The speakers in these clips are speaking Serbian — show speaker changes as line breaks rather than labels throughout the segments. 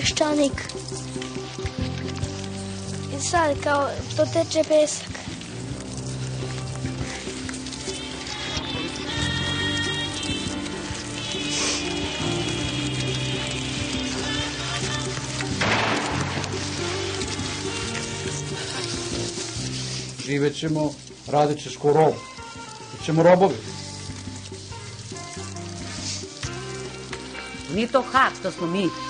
peščanik. I sad kao to teče pesak.
Živet ćemo, radit ćeš ko rob. Bićemo robovi.
Nije to Hag, to smo mi.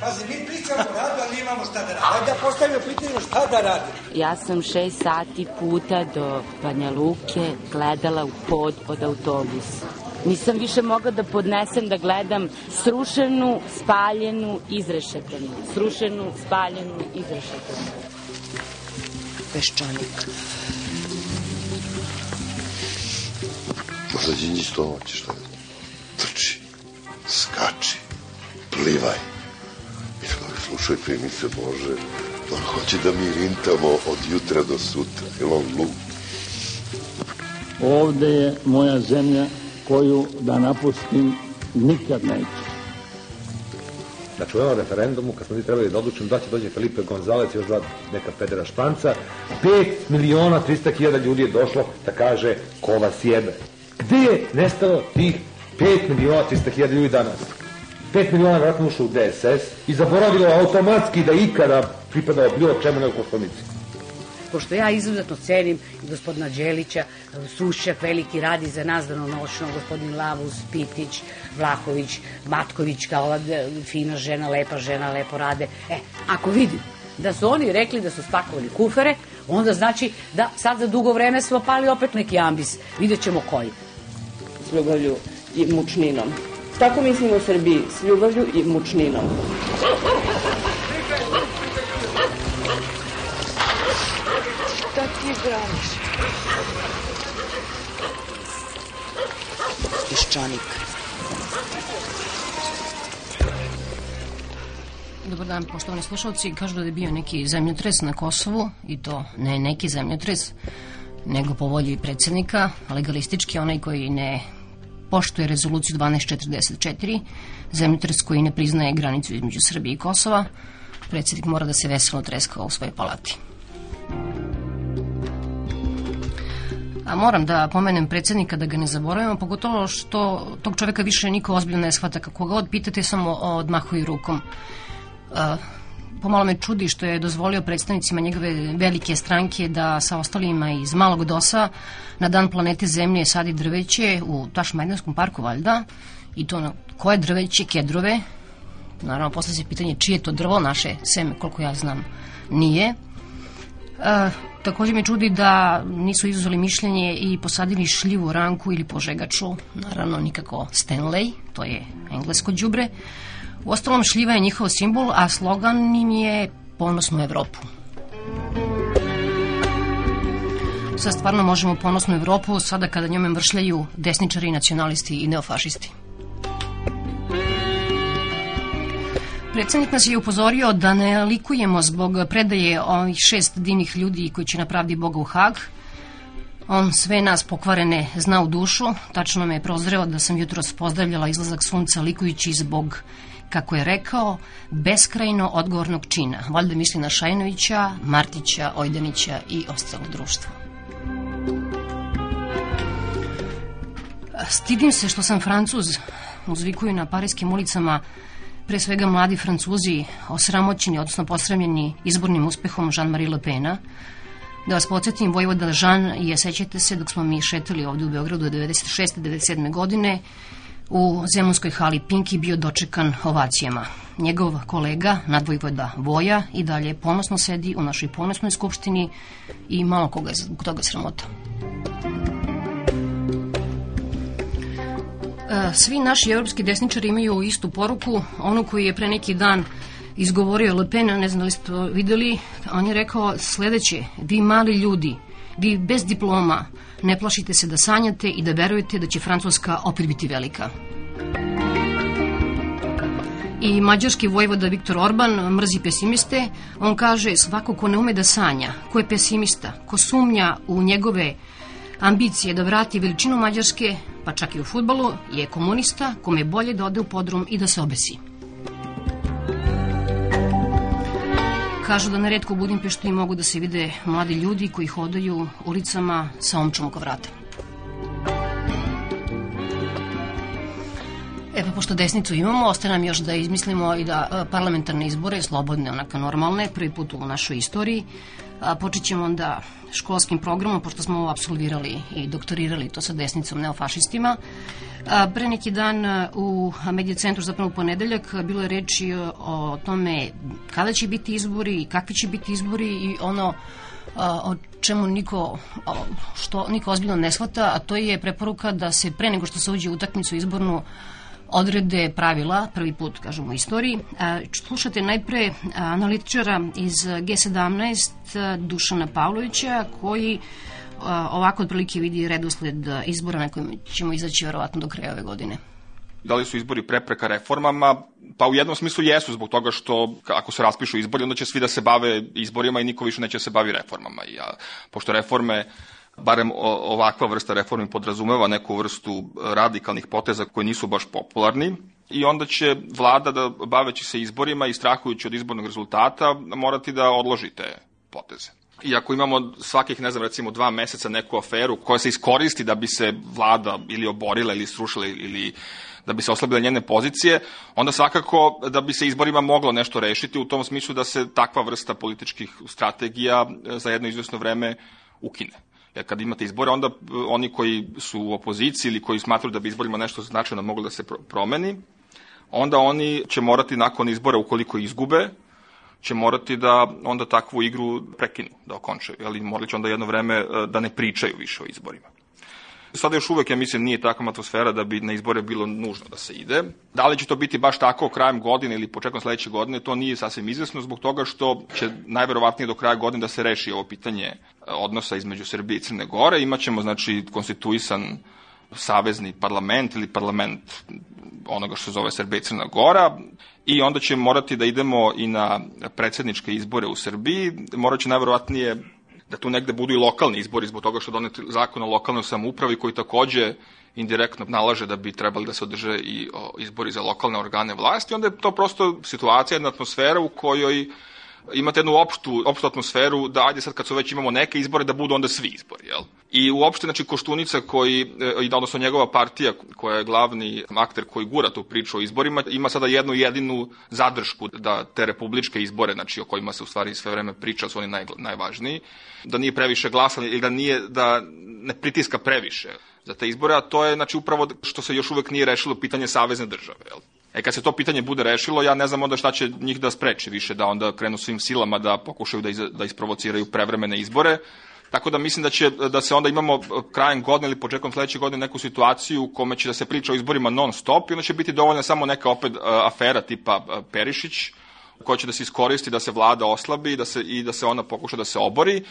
Pazi, mi pričamo o radu, ali nemamo šta da radimo. Ajde da postavimo pitanje šta da radimo.
Ja sam šest sati puta do Banja Luke gledala u pod od autobusa. Nisam više mogla da podnesem da gledam srušenu, spaljenu, izrešetanu. Srušenu, spaljenu, izrešetanu.
Peščanik.
Možda Đinđi stomaći šta je. Trči, skači, plivaj. I čovjek slušaj primice Bože, on hoće da mi rintamo od jutra do sutra. Jel on glup?
Ovde je moja zemlja koju da napustim nikad neću.
U ovom referendumu, kad smo mi trebali da odlučimo da će dođe Felipe Gonzalez i još dva neka pedera španca, 5 miliona 300 hiljada ljudi je došlo da kaže ko vas jebe. Gde je nestalo tih 5 miliona 300 hiljada ljudi danas? 5 miliona vratno ušlo u DSS i zaboravilo automatski da ikada pripadao bilo čemu nego koštonici.
pošto ja izuzetno cenim gospodina Đelića, Sušćak veliki radi za nas danonoćno, gospodin Lavus, Pitić, Vlahović, Matković, kao ova e, fina žena, lepa žena, lepo rade. E, ako vidim da su oni rekli da su spakovali kufere, onda znači da sad za dugo vreme smo pali opet neki ambis. Vidjet ćemo koji.
s ljubavlju i mučninom. Tako mislim u Srbiji, s ljubavlju i mučninom.
Šta ti braniš?
Peščanik.
Dobar dan, poštovani slušalci. Kažu da je bio neki zemljotres na Kosovu i to ne neki zemljotres, nego po volji predsednika, legalistički onaj koji ne poštuje rezoluciju 1244, zemljotres koji ne priznaje granicu između Srbije i Kosova. Predsednik mora da se veselo treska u svojoj palati. A moram da pomenem predsednika da ga ne zaboravimo, pogotovo što tog čoveka više niko ozbiljno ne shvata. Kako god pitate, samo odmahuju rukom. A, pomalo me čudi što je dozvolio predstavnicima njegove velike stranke da sa ostalima iz Malog Dosa na dan planete Zemlje sadi drveće u Tašmajdanskom parku valjda. I to na koje drveće, kedrove? Naravno posle se pitanje čije je to drvo naše seme koliko ja znam nije. E, takođe me čudi da nisu izuzeli mišljenje i posadili šljivu ranku ili požegaču, naravno nikako Stanley, to je englesko đubre. U ostalom šljiva je njihov simbol, a slogan im je ponosnu Evropu. Sad stvarno možemo ponosnu Evropu sada kada njome vršljaju desničari, nacionalisti i neofašisti. Predsednik nas je upozorio da ne likujemo zbog predaje ovih šest divnih ljudi koji će napraviti Boga u Hag. On sve nas pokvarene zna u dušu. Tačno me je prozreo da sam jutros pozdravljala izlazak sunca likujući zbog kako je rekao, beskrajno odgovornog čina. Valjda misli na Šajnovića, Martića, Ojdanića i ostalo društvo. Stidim se što sam francuz, uzvikuju na parijskim ulicama pre svega mladi francuzi osramoćeni, odnosno posramljeni izbornim uspehom Jean-Marie Le Pena. Da vas podsjetim, Vojvoda Jean je, sećate se, dok smo mi šetali ovde u Beogradu 96. 97. godine, u Zemunskoj hali Pinki bio dočekan ovacijama. Njegov kolega, nadvojvoda Voja, i dalje ponosno sedi u našoj ponosnoj skupštini i malo koga je zbog toga sramota. E, Svi naši evropski desničari imaju istu poruku, onu koju je pre neki dan izgovorio Le Pen, ne znam da li ste videli, on je rekao sledeće, vi mali ljudi, Vi bez diploma ne plašite se da sanjate i da verujete da će Francuska opet biti velika. I mađarski vojvoda Viktor Orban mrzi pesimiste. On kaže svako ko ne ume da sanja, ko je pesimista, ko sumnja u njegove ambicije da vrati veličinu Mađarske, pa čak i u futbalu, je komunista kome je bolje da ode u podrum i da se obesi. Kažu da na redko u Budimpeštu i mogu da se vide mladi ljudi koji hodaju ulicama sa omčom oko vrata. E pa pošto desnicu imamo, ostaje nam još da izmislimo i da e, parlamentarne izbore, slobodne, onako normalne, prvi put u našoj istoriji, a, počet ćemo onda školskim programom, pošto smo absolvirali i doktorirali to sa desnicom neofašistima. Pre neki dan u Medija centru, zapravo u ponedeljak, bilo je reči o tome kada će biti izbori i kakvi će biti izbori i ono o čemu niko, što niko ozbiljno ne shvata, a to je preporuka da se pre nego što se uđe u utakmicu izbornu odrede pravila, prvi put, kažem, u istoriji. Slušate najpre analitičara iz G17, Dušana Pavlovića, koji ovako otprilike vidi redosled izbora na kojem ćemo izaći verovatno do kraja ove godine.
Da li su izbori prepreka reformama? Pa u jednom smislu jesu, zbog toga što ako se raspišu izbori, onda će svi da se bave izborima i niko više neće se bavi reformama. I, a, pošto reforme barem ovakva vrsta reformi podrazumeva neku vrstu radikalnih poteza koji nisu baš popularni i onda će vlada da baveći se izborima i strahujući od izbornog rezultata morati da odloži te poteze. I ako imamo svakih, ne znam, recimo dva meseca neku aferu koja se iskoristi da bi se vlada ili oborila ili srušila ili da bi se oslabile njene pozicije, onda svakako da bi se izborima moglo nešto rešiti u tom smislu da se takva vrsta političkih strategija za jedno izvesno vreme ukine. Jer kad imate izbore, onda e, oni koji su u opoziciji ili koji smatruju da bi izborima nešto značajno moglo da se promeni, onda oni će morati nakon izbora, ukoliko izgube, će morati da onda takvu igru prekinu, da okončaju. Ali morali će onda jedno vreme e, da ne pričaju više o izborima. Sada još uvek, ja mislim, nije takva atmosfera da bi na izbore bilo nužno da se ide. Da li će to biti baš tako krajem godine ili početkom sledeće godine, to nije sasvim izvesno zbog toga što će najverovatnije do kraja godine da se reši ovo pitanje e, odnosa između Srbije i Crne Gore. Imaćemo, znači, konstituisan savezni parlament ili parlament onoga što se zove Srbija i Crna Gora i onda će morati da idemo i na predsedničke izbore u Srbiji. Morat će najverovatnije da tu negde budu i lokalni izbori zbog toga što doneti zakon o lokalnoj samoupravi koji takođe indirektno nalaže da bi trebali da se održe i izbori za lokalne organe vlasti, onda je to prosto situacija, jedna atmosfera u kojoj imate jednu opštu, opštu atmosferu da ajde sad kad su već imamo neke izbore da budu onda svi izbori, jel? I uopšte, znači, Koštunica koji, e, odnosno njegova partija koja je glavni akter koji gura tu priču o izborima, ima sada jednu jedinu zadršku da te republičke izbore, znači o kojima se u stvari sve vreme priča, su oni naj, najvažniji, da nije previše glasan ili da nije, da ne pritiska previše za te izbore, a to je znači upravo što se još uvek nije rešilo pitanje savezne države. Jel? E kad se to pitanje bude rešilo, ja ne znam onda šta će njih da spreči više, da onda krenu svim silama da pokušaju da, iz, da isprovociraju prevremene izbore. Tako da mislim da će da se onda imamo krajem godine ili početkom sledeće godine neku situaciju u kome će da se priča o izborima non stop i onda će biti dovoljna samo neka opet afera tipa Perišić koja će da se iskoristi da se vlada oslabi da se, i da se ona pokuša da se obori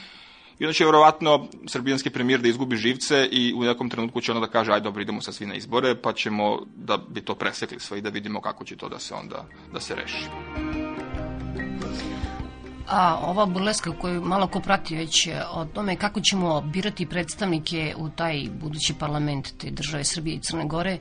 I onda će verovatno srbijanski premijer da izgubi živce i u nekom trenutku će onda da kaže aj dobro idemo sa svi na izbore pa ćemo da bi to presekli sve i da vidimo kako će to da se onda da se reši.
A ova burleska koju malo ko prati već o tome kako ćemo birati predstavnike u taj budući parlament te države Srbije i Crne Gore,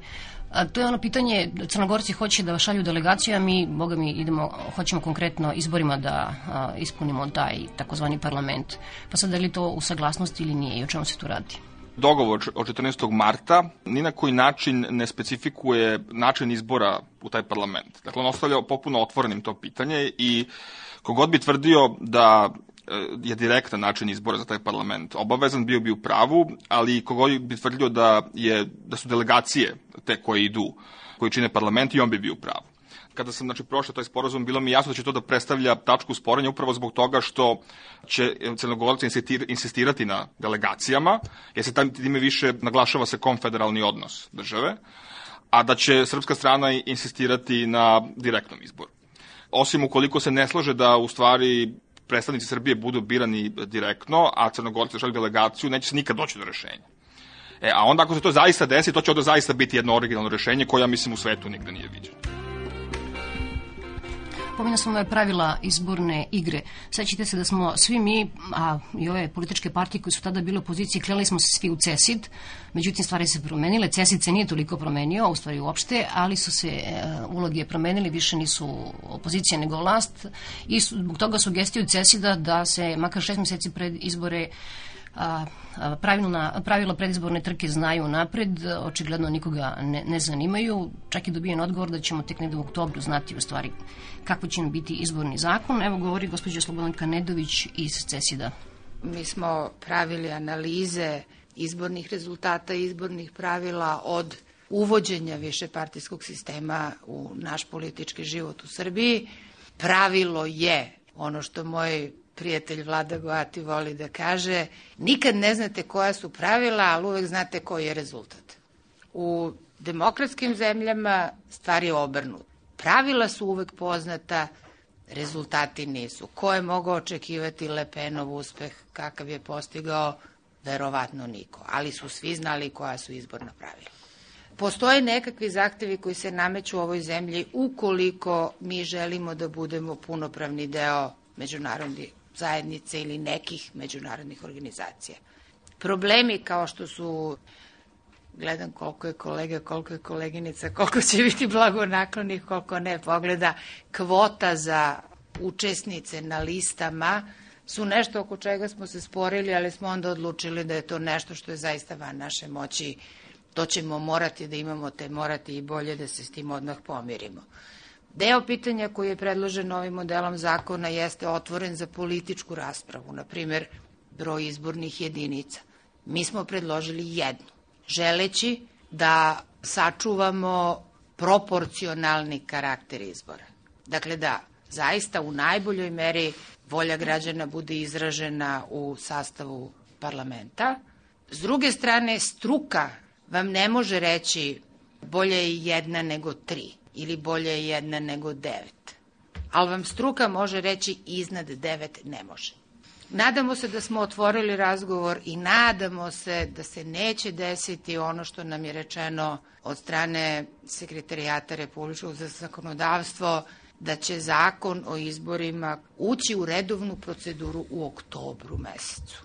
A to je ono pitanje, Crnogorci hoće da šalju delegaciju, a mi, boga mi, idemo, hoćemo konkretno izborima da a, ispunimo taj takozvani parlament. Pa sad, da li to u saglasnosti ili nije i o čemu se tu radi?
Dogovor od 14. marta ni na koji način ne specifikuje način izbora u taj parlament. Dakle, on ostavlja popuno otvorenim to pitanje i kogod bi tvrdio da je direktan način izbora za taj parlament. Obavezan bio bi u pravu, ali kogo bi tvrdio da, je, da su delegacije te koje idu, koji čine parlament i on bi bio u pravu. Kada sam znači, prošao taj sporazum, bilo mi jasno da će to da predstavlja tačku sporenja upravo zbog toga što će crnogorci insistirati na delegacijama, jer se tam time više naglašava se konfederalni odnos države, a da će srpska strana insistirati na direktnom izboru. Osim ukoliko se ne slaže da u stvari predstavnici Srbije budu birani direktno, a Crnogorci šalju delegaciju, neće se nikad doći do rešenja. E, a onda ako se to zaista desi, to će onda zaista biti jedno originalno rešenje koje ja mislim u svetu nigde nije viđeno.
Pominja smo ove pravila izborne igre. Sećate se da smo svi mi, a i ove političke partije koje su tada bile u opoziciji, kleli smo se svi u CESID, međutim stvari se promenile, CESID se nije toliko promenio, u stvari uopšte, ali su se e, uloge promenili, više nisu opozicija nego vlast i zbog toga sugestiju CESID-a da se makar šest meseci pred izbore pravilna, pravila predizborne trke znaju napred, očigledno nikoga ne, ne zanimaju, čak i dobijen odgovor da ćemo tek negde u oktobru znati u stvari kako će nam biti izborni zakon. Evo govori gospođa Slobodanka Nedović iz CESID-a.
Mi smo pravili analize izbornih rezultata i izbornih pravila od uvođenja višepartijskog sistema u naš politički život u Srbiji. Pravilo je ono što moj prijatelj Vlada Goati voli da kaže, nikad ne znate koja su pravila, ali uvek znate koji je rezultat. U demokratskim zemljama stvar je obrnut. Pravila su uvek poznata, rezultati nisu. Ko je mogao očekivati Lepenov uspeh, kakav je postigao, verovatno niko. Ali su svi znali koja su izborna pravila. Postoje nekakvi zahtevi koji se nameću u ovoj zemlji ukoliko mi želimo da budemo punopravni deo međunarodnih zajednice ili nekih međunarodnih organizacija. Problemi kao što su gledam koliko je kolega, koliko je koleginica, koliko će biti blagonaklonih, koliko ne pogleda, kvota za učesnice na listama su nešto oko čega smo se sporili, ali smo onda odlučili da je to nešto što je zaista van naše moći. To ćemo morati da imamo, te morati i bolje da se s tim odmah pomirimo. Deo pitanja koji je predložen ovim modelom zakona jeste otvoren za političku raspravu, na primer broj izbornih jedinica. Mi smo predložili jednu, želeći da sačuvamo proporcionalni karakter izbora. Dakle, da zaista u najboljoj meri volja građana bude izražena u sastavu parlamenta. S druge strane, struka vam ne može reći bolje je jedna nego tri ili bolje je jedna nego devet. Ali vam struka može reći iznad devet ne može. Nadamo se da smo otvorili razgovor i nadamo se da se neće desiti ono što nam je rečeno od strane Sekretarijata Republičkog za zakonodavstvo, da će zakon o izborima ući u redovnu proceduru u oktobru mesecu.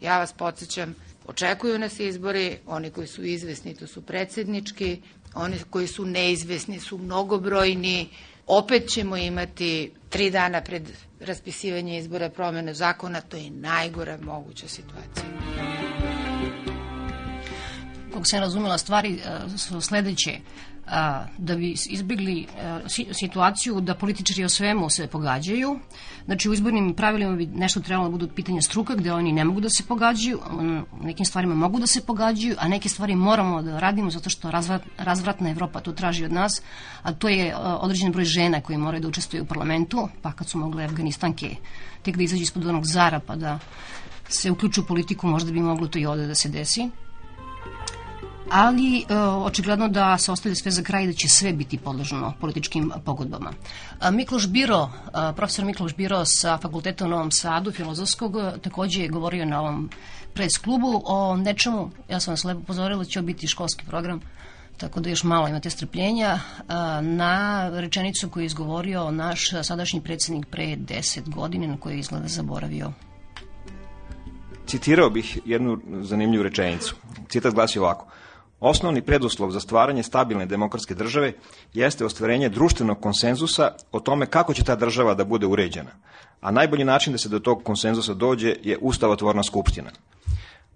Ja vas podsjećam, očekuju nas izbori, oni koji su izvesni to su predsednički, oni koji su neizvesni su mnogobrojni, opet ćemo imati tri dana pred raspisivanje izbora promene zakona, to je najgora moguća situacija.
Kako se razumela stvari e, su sledeće a, da bi izbjegli a, situaciju da političari o svemu se pogađaju. Znači u izbornim pravilima bi nešto trebalo da budu pitanja struka gde oni ne mogu da se pogađaju, nekim stvarima mogu da se pogađaju, a neke stvari moramo da radimo zato što razvrat, razvratna Evropa to traži od nas, a to je određen broj žena koji moraju da učestvuju u parlamentu, pa kad su mogle Afganistanke tek da izađu ispod onog zara pa da se uključu u politiku, možda bi moglo to i ovde da se desi ali e, očigledno da se ostavlja sve za kraj da će sve biti podloženo političkim pogodbama. E, Mikloš Biro, e, profesor Mikloš Biro sa fakulteta u Novom Sadu, filozofskog, takođe je govorio na ovom pres klubu o nečemu, ja sam vas lepo pozorila, će biti školski program, tako da još malo imate strpljenja, na rečenicu koju je izgovorio naš sadašnji predsednik pre 10 godine, na koju je izgleda zaboravio.
Citirao bih jednu zanimljivu rečenicu. Citat glasi ovako. Osnovni preduslov za stvaranje stabilne demokratske države jeste ostvarenje društvenog konsenzusa o tome kako će ta država da bude uređena, a najbolji način da se do tog konsenzusa dođe je ustavotvorna skupština.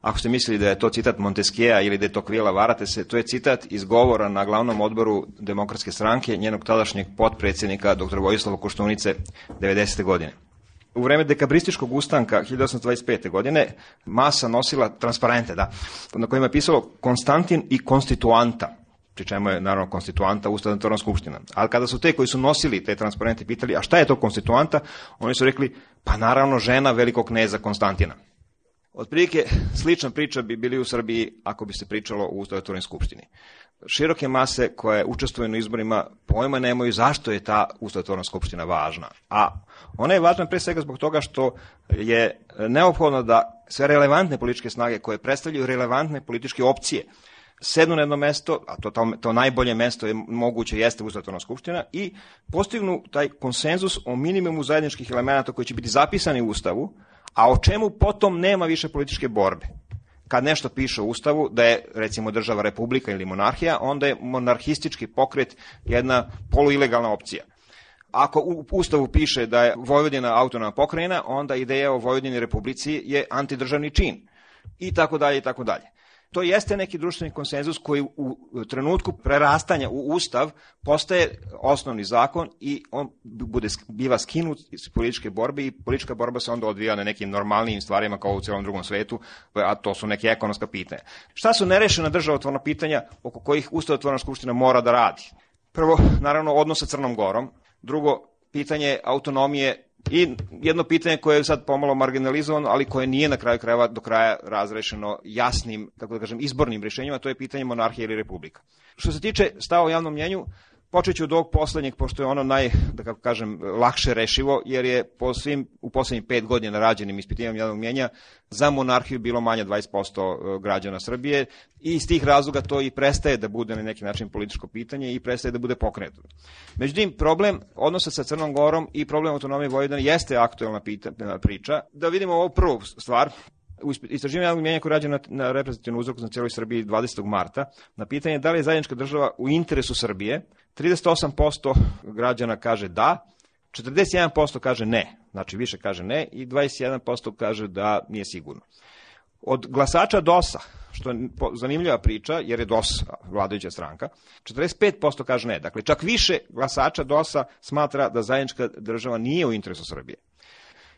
Ako ste mislili da je to citat Montesquieu ili da je to Kvila, varate se, to je citat iz govora na glavnom odboru Demokratske stranke, njenog tadašnjeg potpredsjednika dr. Vojislava Koštunice 90. godine. U vreme dekabrističkog ustanka 1825. godine masa nosila transparente, da, na kojima je pisalo Konstantin i konstituanta, pri čemu je naravno konstituanta ustavna skupština. Ali kada su te koji su nosili te transparente pitali, a šta je to konstituanta, oni su rekli, pa naravno žena velikog kneza Konstantina. Otprilike slična priča bi bili u Srbiji ako bi se pričalo u Ustavotvornoj skupštini. Široke mase koje učestvuju na izborima pojma nemaju zašto je ta Ustavotvorna skupština važna. A ona je važna pre svega zbog toga što je neophodno da sve relevantne političke snage koje predstavljaju relevantne političke opcije sednu na jedno mesto, a to, to, to najbolje mesto je moguće jeste Ustavotvorna skupština, i postignu taj konsenzus o minimumu zajedničkih elemenata koji će biti zapisani u Ustavu, a o čemu potom nema više političke borbe. Kad nešto piše u Ustavu da je recimo država republika ili monarhija, onda je monarhistički pokret jedna poluilegalna opcija. Ako u Ustavu piše da je Vojvodina autonomna pokrajina, onda ideja o Vojvodini republici je antidržavni čin. I tako dalje i tako dalje to jeste neki društveni konsenzus koji u trenutku prerastanja u ustav postaje osnovni zakon i on bude, biva skinut iz političke borbe i politička borba se onda odvija na nekim normalnijim stvarima kao u celom drugom svetu, a to su neke ekonomska pitanja. Šta su nerešena državotvorna pitanja oko kojih Ustavotvorna skupština mora da radi? Prvo, naravno, odnos sa Crnom Gorom. Drugo, pitanje autonomije I jedno pitanje koje je sad pomalo marginalizovano, ali koje nije na kraju krajeva do kraja razrešeno jasnim, kako da kažem, izbornim rešenjima, to je pitanje monarhije ili republika. Što se tiče stava o javnom mnjenju, Počet ću od ovog poslednjeg, pošto je ono naj, da kako kažem, lakše rešivo, jer je po svim, u poslednjih pet godina rađenim ispitivanjem javnog mjenja za monarhiju bilo manje 20% e, građana Srbije i iz tih razloga to i prestaje da bude na neki način političko pitanje i prestaje da bude pokrenuto. Međutim, problem odnosa sa Crnom Gorom i problem autonomije Vojvodine jeste aktuelna pita, priča. Da vidimo ovu prvu stvar, u istraživanju javnog mjenja koje rađe na, na reprezentativnu uzroku na cijeloj Srbiji 20. marta, na pitanje da li je zajednička država u interesu Srbije, 38% građana kaže da, 41% kaže ne, znači više kaže ne i 21% kaže da nije sigurno. Od glasača DOS-a, što je zanimljiva priča, jer je DOS vladajuća stranka, 45% kaže ne. Dakle, čak više glasača DOS-a smatra da zajednička država nije u interesu Srbije.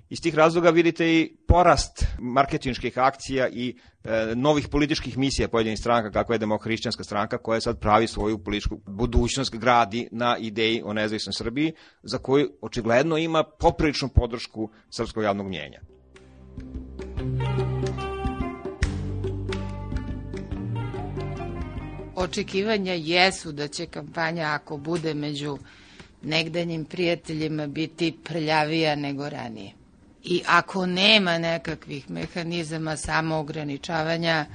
Iz tih razloga vidite i porast marketinških akcija i e, novih političkih misija pojedinih stranka, kako je demohrišćanska stranka, koja sad pravi svoju političku budućnost, gradi na ideji o nezavisnoj Srbiji, za koju očigledno ima popriličnu podršku srpskog javnog mnjenja.
Očekivanja jesu da će kampanja, ako bude među negdanjim prijateljima, biti prljavija nego ranije. I ako nema nekakvih mehanizama samoograničavanja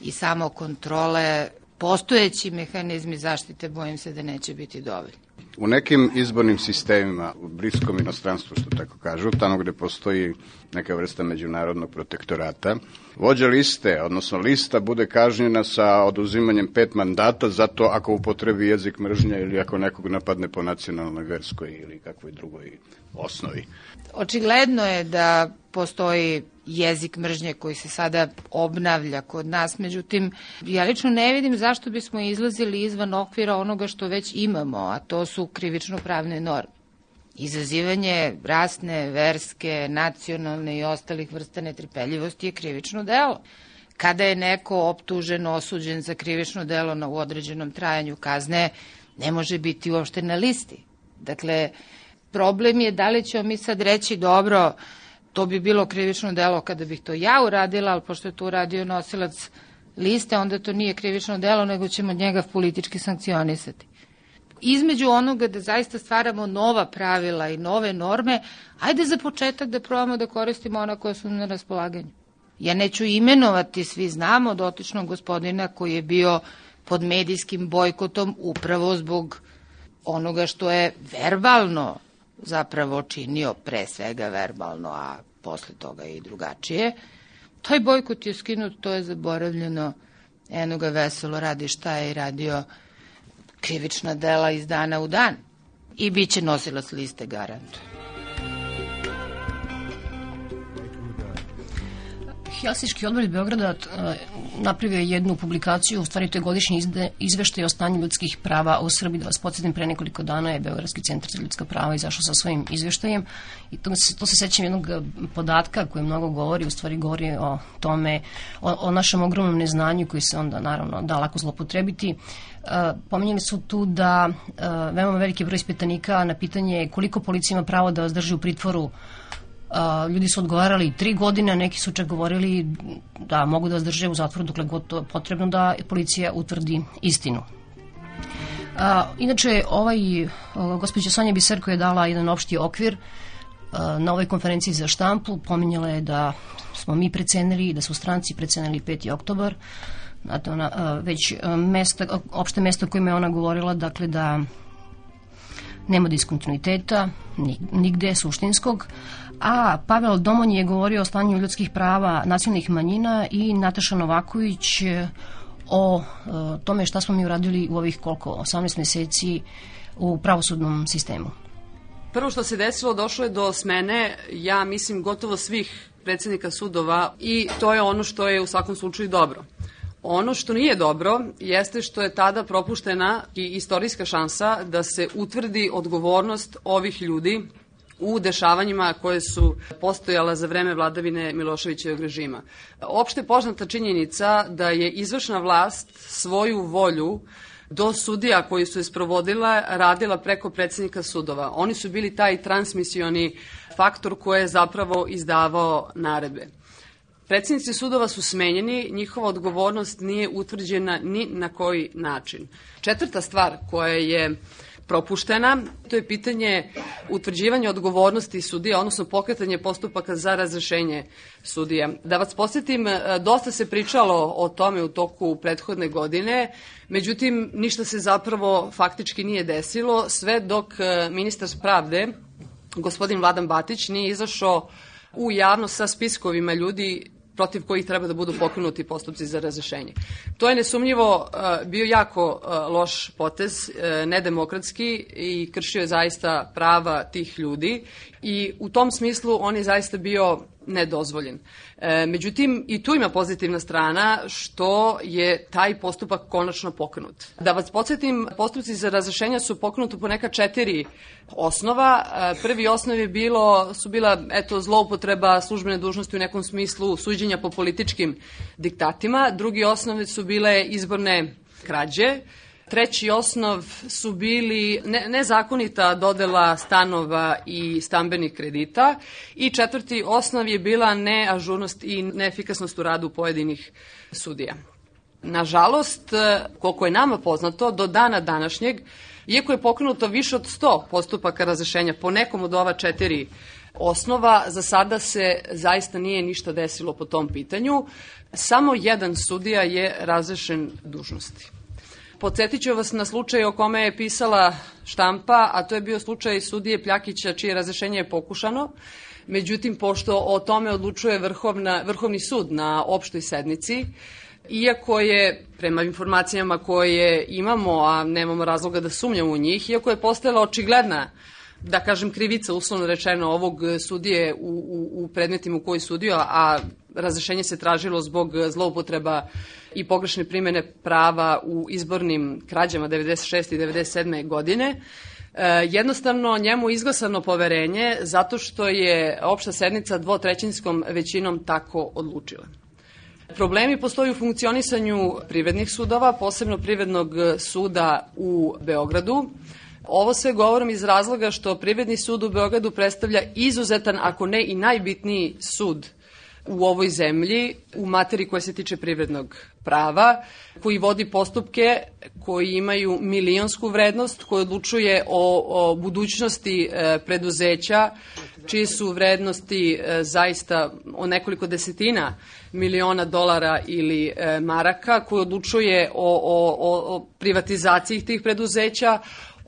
i samokontrole, postojeći mehanizmi zaštite, bojim se da neće biti dovoljni.
U nekim izbornim sistemima, u bliskom inostranstvu, što tako kažu, tamo gde postoji neka vrsta međunarodnog protektorata, vođa liste, odnosno lista, bude kažnjena sa oduzimanjem pet mandata zato ako upotrebi jezik mržnja ili ako nekog napadne po nacionalnoj, verskoj ili kakvoj drugoj osnovi.
Očigledno je da postoji jezik mržnje koji se sada obnavlja kod nas, međutim, ja lično ne vidim zašto bismo izlazili izvan okvira onoga što već imamo, a to su krivično-pravne norme. Izazivanje rasne, verske, nacionalne i ostalih vrsta netrpeljivosti je krivično delo. Kada je neko optužen, osuđen za krivično delo na u određenom trajanju kazne, ne može biti uopšte na listi. Dakle, problem je da li ćemo mi sad reći dobro, to bi bilo krivično delo kada bih to ja uradila, ali pošto je to uradio nosilac liste, onda to nije krivično delo, nego ćemo njega politički sankcionisati. Između onoga da zaista stvaramo nova pravila i nove norme, ajde za početak da probamo da koristimo ona koja su na raspolaganju. Ja neću imenovati, svi znamo, dotičnog gospodina koji je bio pod medijskim bojkotom upravo zbog onoga što je verbalno zapravo činio pre svega verbalno, a posle toga i drugačije. Taj bojkot je skinut, to je zaboravljeno. Eno ga veselo radi šta je i radio krivična dela iz dana u dan. I bit će nosilac liste garantujem.
Helsinški odbor Beograda e, napravio jednu publikaciju, u stvari to je godišnji izveštaj o stanju ljudskih prava u Srbiji. Da vas podsjetim, pre nekoliko dana je Beogradski centar za ljudska prava izašao sa svojim izveštajem i to, to se sećam jednog podatka koji mnogo govori, u stvari govori o tome, o, o našem ogromnom neznanju koji se onda naravno da lako zlopotrebiti. Uh, pomenjali su tu da uh, veoma veliki broj ispitanika na pitanje koliko policija ima pravo da vas drži u pritvoru A, ljudi su odgovarali tri godine, neki su čak govorili da mogu da vas drže u zatvoru dokle god to potrebno da policija utvrdi istinu. A, inače, ovaj, gospođa Sonja Biserko je dala jedan opšti okvir a, na ovoj konferenciji za štampu. Pominjala je da smo mi precenili, da su stranci precenili 5. oktobar, Znate, ona, a, već a, mesta, opšte mesto kojima je ona govorila, dakle da nema diskontinuiteta, nigde suštinskog, a Pavel Domonj je govorio o stanju ljudskih prava nacionalnih manjina i Nataša Novaković o e, tome šta smo mi uradili u ovih koliko, 18 meseci u pravosudnom sistemu.
Prvo što se desilo, došlo je do smene, ja mislim, gotovo svih predsednika sudova i to je ono što je u svakom slučaju dobro. Ono što nije dobro jeste što je tada propuštena i istorijska šansa da se utvrdi odgovornost ovih ljudi u dešavanjima koje su postojala za vreme vladavine Miloševićevog režima. Opšte poznata činjenica da je izvršna vlast svoju volju do sudija koji su je sprovodila radila preko predsednika sudova. Oni su bili taj transmisioni faktor koji je zapravo izdavao naredbe. Predsednici sudova su smenjeni, njihova odgovornost nije utvrđena ni na koji način. Četvrta stvar koja je propuštena. To je pitanje utvrđivanja odgovornosti sudija, odnosno pokretanje postupaka za razrešenje sudija. Da vas posjetim, dosta se pričalo o tome u toku prethodne godine, međutim, ništa se zapravo faktički nije desilo, sve dok ministar pravde, gospodin Vladan Batić, nije izašao u javnost sa spiskovima ljudi protiv kojih treba da budu pokrenuti postupci za razrešenje. To je nesumnjivo uh, bio jako uh, loš potez, uh, nedemokratski i kršio je zaista prava tih ljudi i u tom smislu on je zaista bio nedozvoljen. E, međutim, i tu ima pozitivna strana što je taj postupak konačno pokrenut. Da vas podsjetim, postupci za razrešenja su pokrenuti po neka četiri osnova. E, prvi osnov je bilo, su bila eto, zloupotreba službene dužnosti u nekom smislu suđenja po političkim diktatima. Drugi osnovi su bile izborne krađe. Treći osnov su bili ne, nezakonita dodela stanova i stambenih kredita i četvrti osnov je bila neažurnost i neefikasnost u radu pojedinih sudija. Nažalost, koliko je nama poznato, do dana današnjeg, iako je pokrenuto više od 100 postupaka razrešenja po nekom od ova četiri osnova, za sada se zaista nije ništa desilo po tom pitanju. Samo jedan sudija je razrešen dužnosti. Podsjetit ću vas na slučaj o kome je pisala štampa, a to je bio slučaj sudije Pljakića, čije razrešenje je pokušano. Međutim, pošto o tome odlučuje vrhovna, Vrhovni sud na opštoj sednici, iako je, prema informacijama koje imamo, a nemamo razloga da sumnjamo u njih, iako je postojala očigledna da kažem krivica uslovno rečeno ovog sudije u, u, u predmetima u koji sudio, a razrešenje se tražilo zbog zloupotreba i pogrešne primene prava u izbornim krađama 96. i 97. godine. E, jednostavno njemu izglasano poverenje zato što je opšta sednica dvotrećinskom većinom tako odlučila. Problemi postoji u funkcionisanju privrednih sudova, posebno privrednog suda u Beogradu. Ovo sve govorim iz razloga što Privredni sud u Beogradu predstavlja izuzetan, ako ne i najbitniji sud u ovoj zemlji u materiji koja se tiče privrednog prava, koji vodi postupke koji imaju milionsku vrednost, koji odlučuje o, o budućnosti e, preduzeća, čije su vrednosti e, zaista o nekoliko desetina miliona dolara ili e, maraka, koji odlučuje o, o, o privatizaciji tih preduzeća.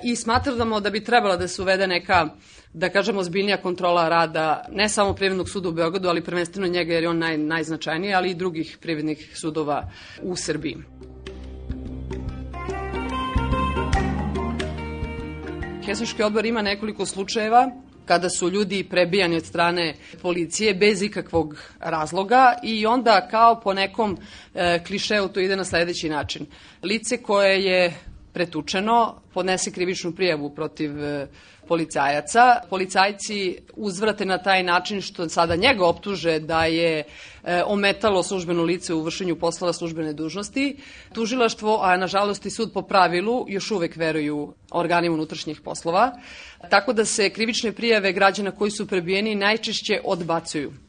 I smatramo da bi trebala da se uvede neka da kažemo, zbiljnija kontrola rada ne samo Privrednog suda u Beogradu, ali prvenstveno njega jer je on naj, najznačajniji, ali i drugih privrednih sudova u Srbiji. Hesuški odbor ima nekoliko slučajeva kada su ljudi prebijani od strane policije bez ikakvog razloga i onda kao po nekom e, klišeu to ide na sledeći način. Lice koje je pretučeno, podnese krivičnu prijavu protiv e, policajaca. Policajci uzvrate na taj način što sada njega optuže da je e, ometalo službeno lice u vršenju poslova službene dužnosti. Tužilaštvo, a nažalost i sud po pravilu, još uvek veruju organima unutrašnjih poslova, tako da se krivične prijave građana koji su prebijeni najčešće odbacuju.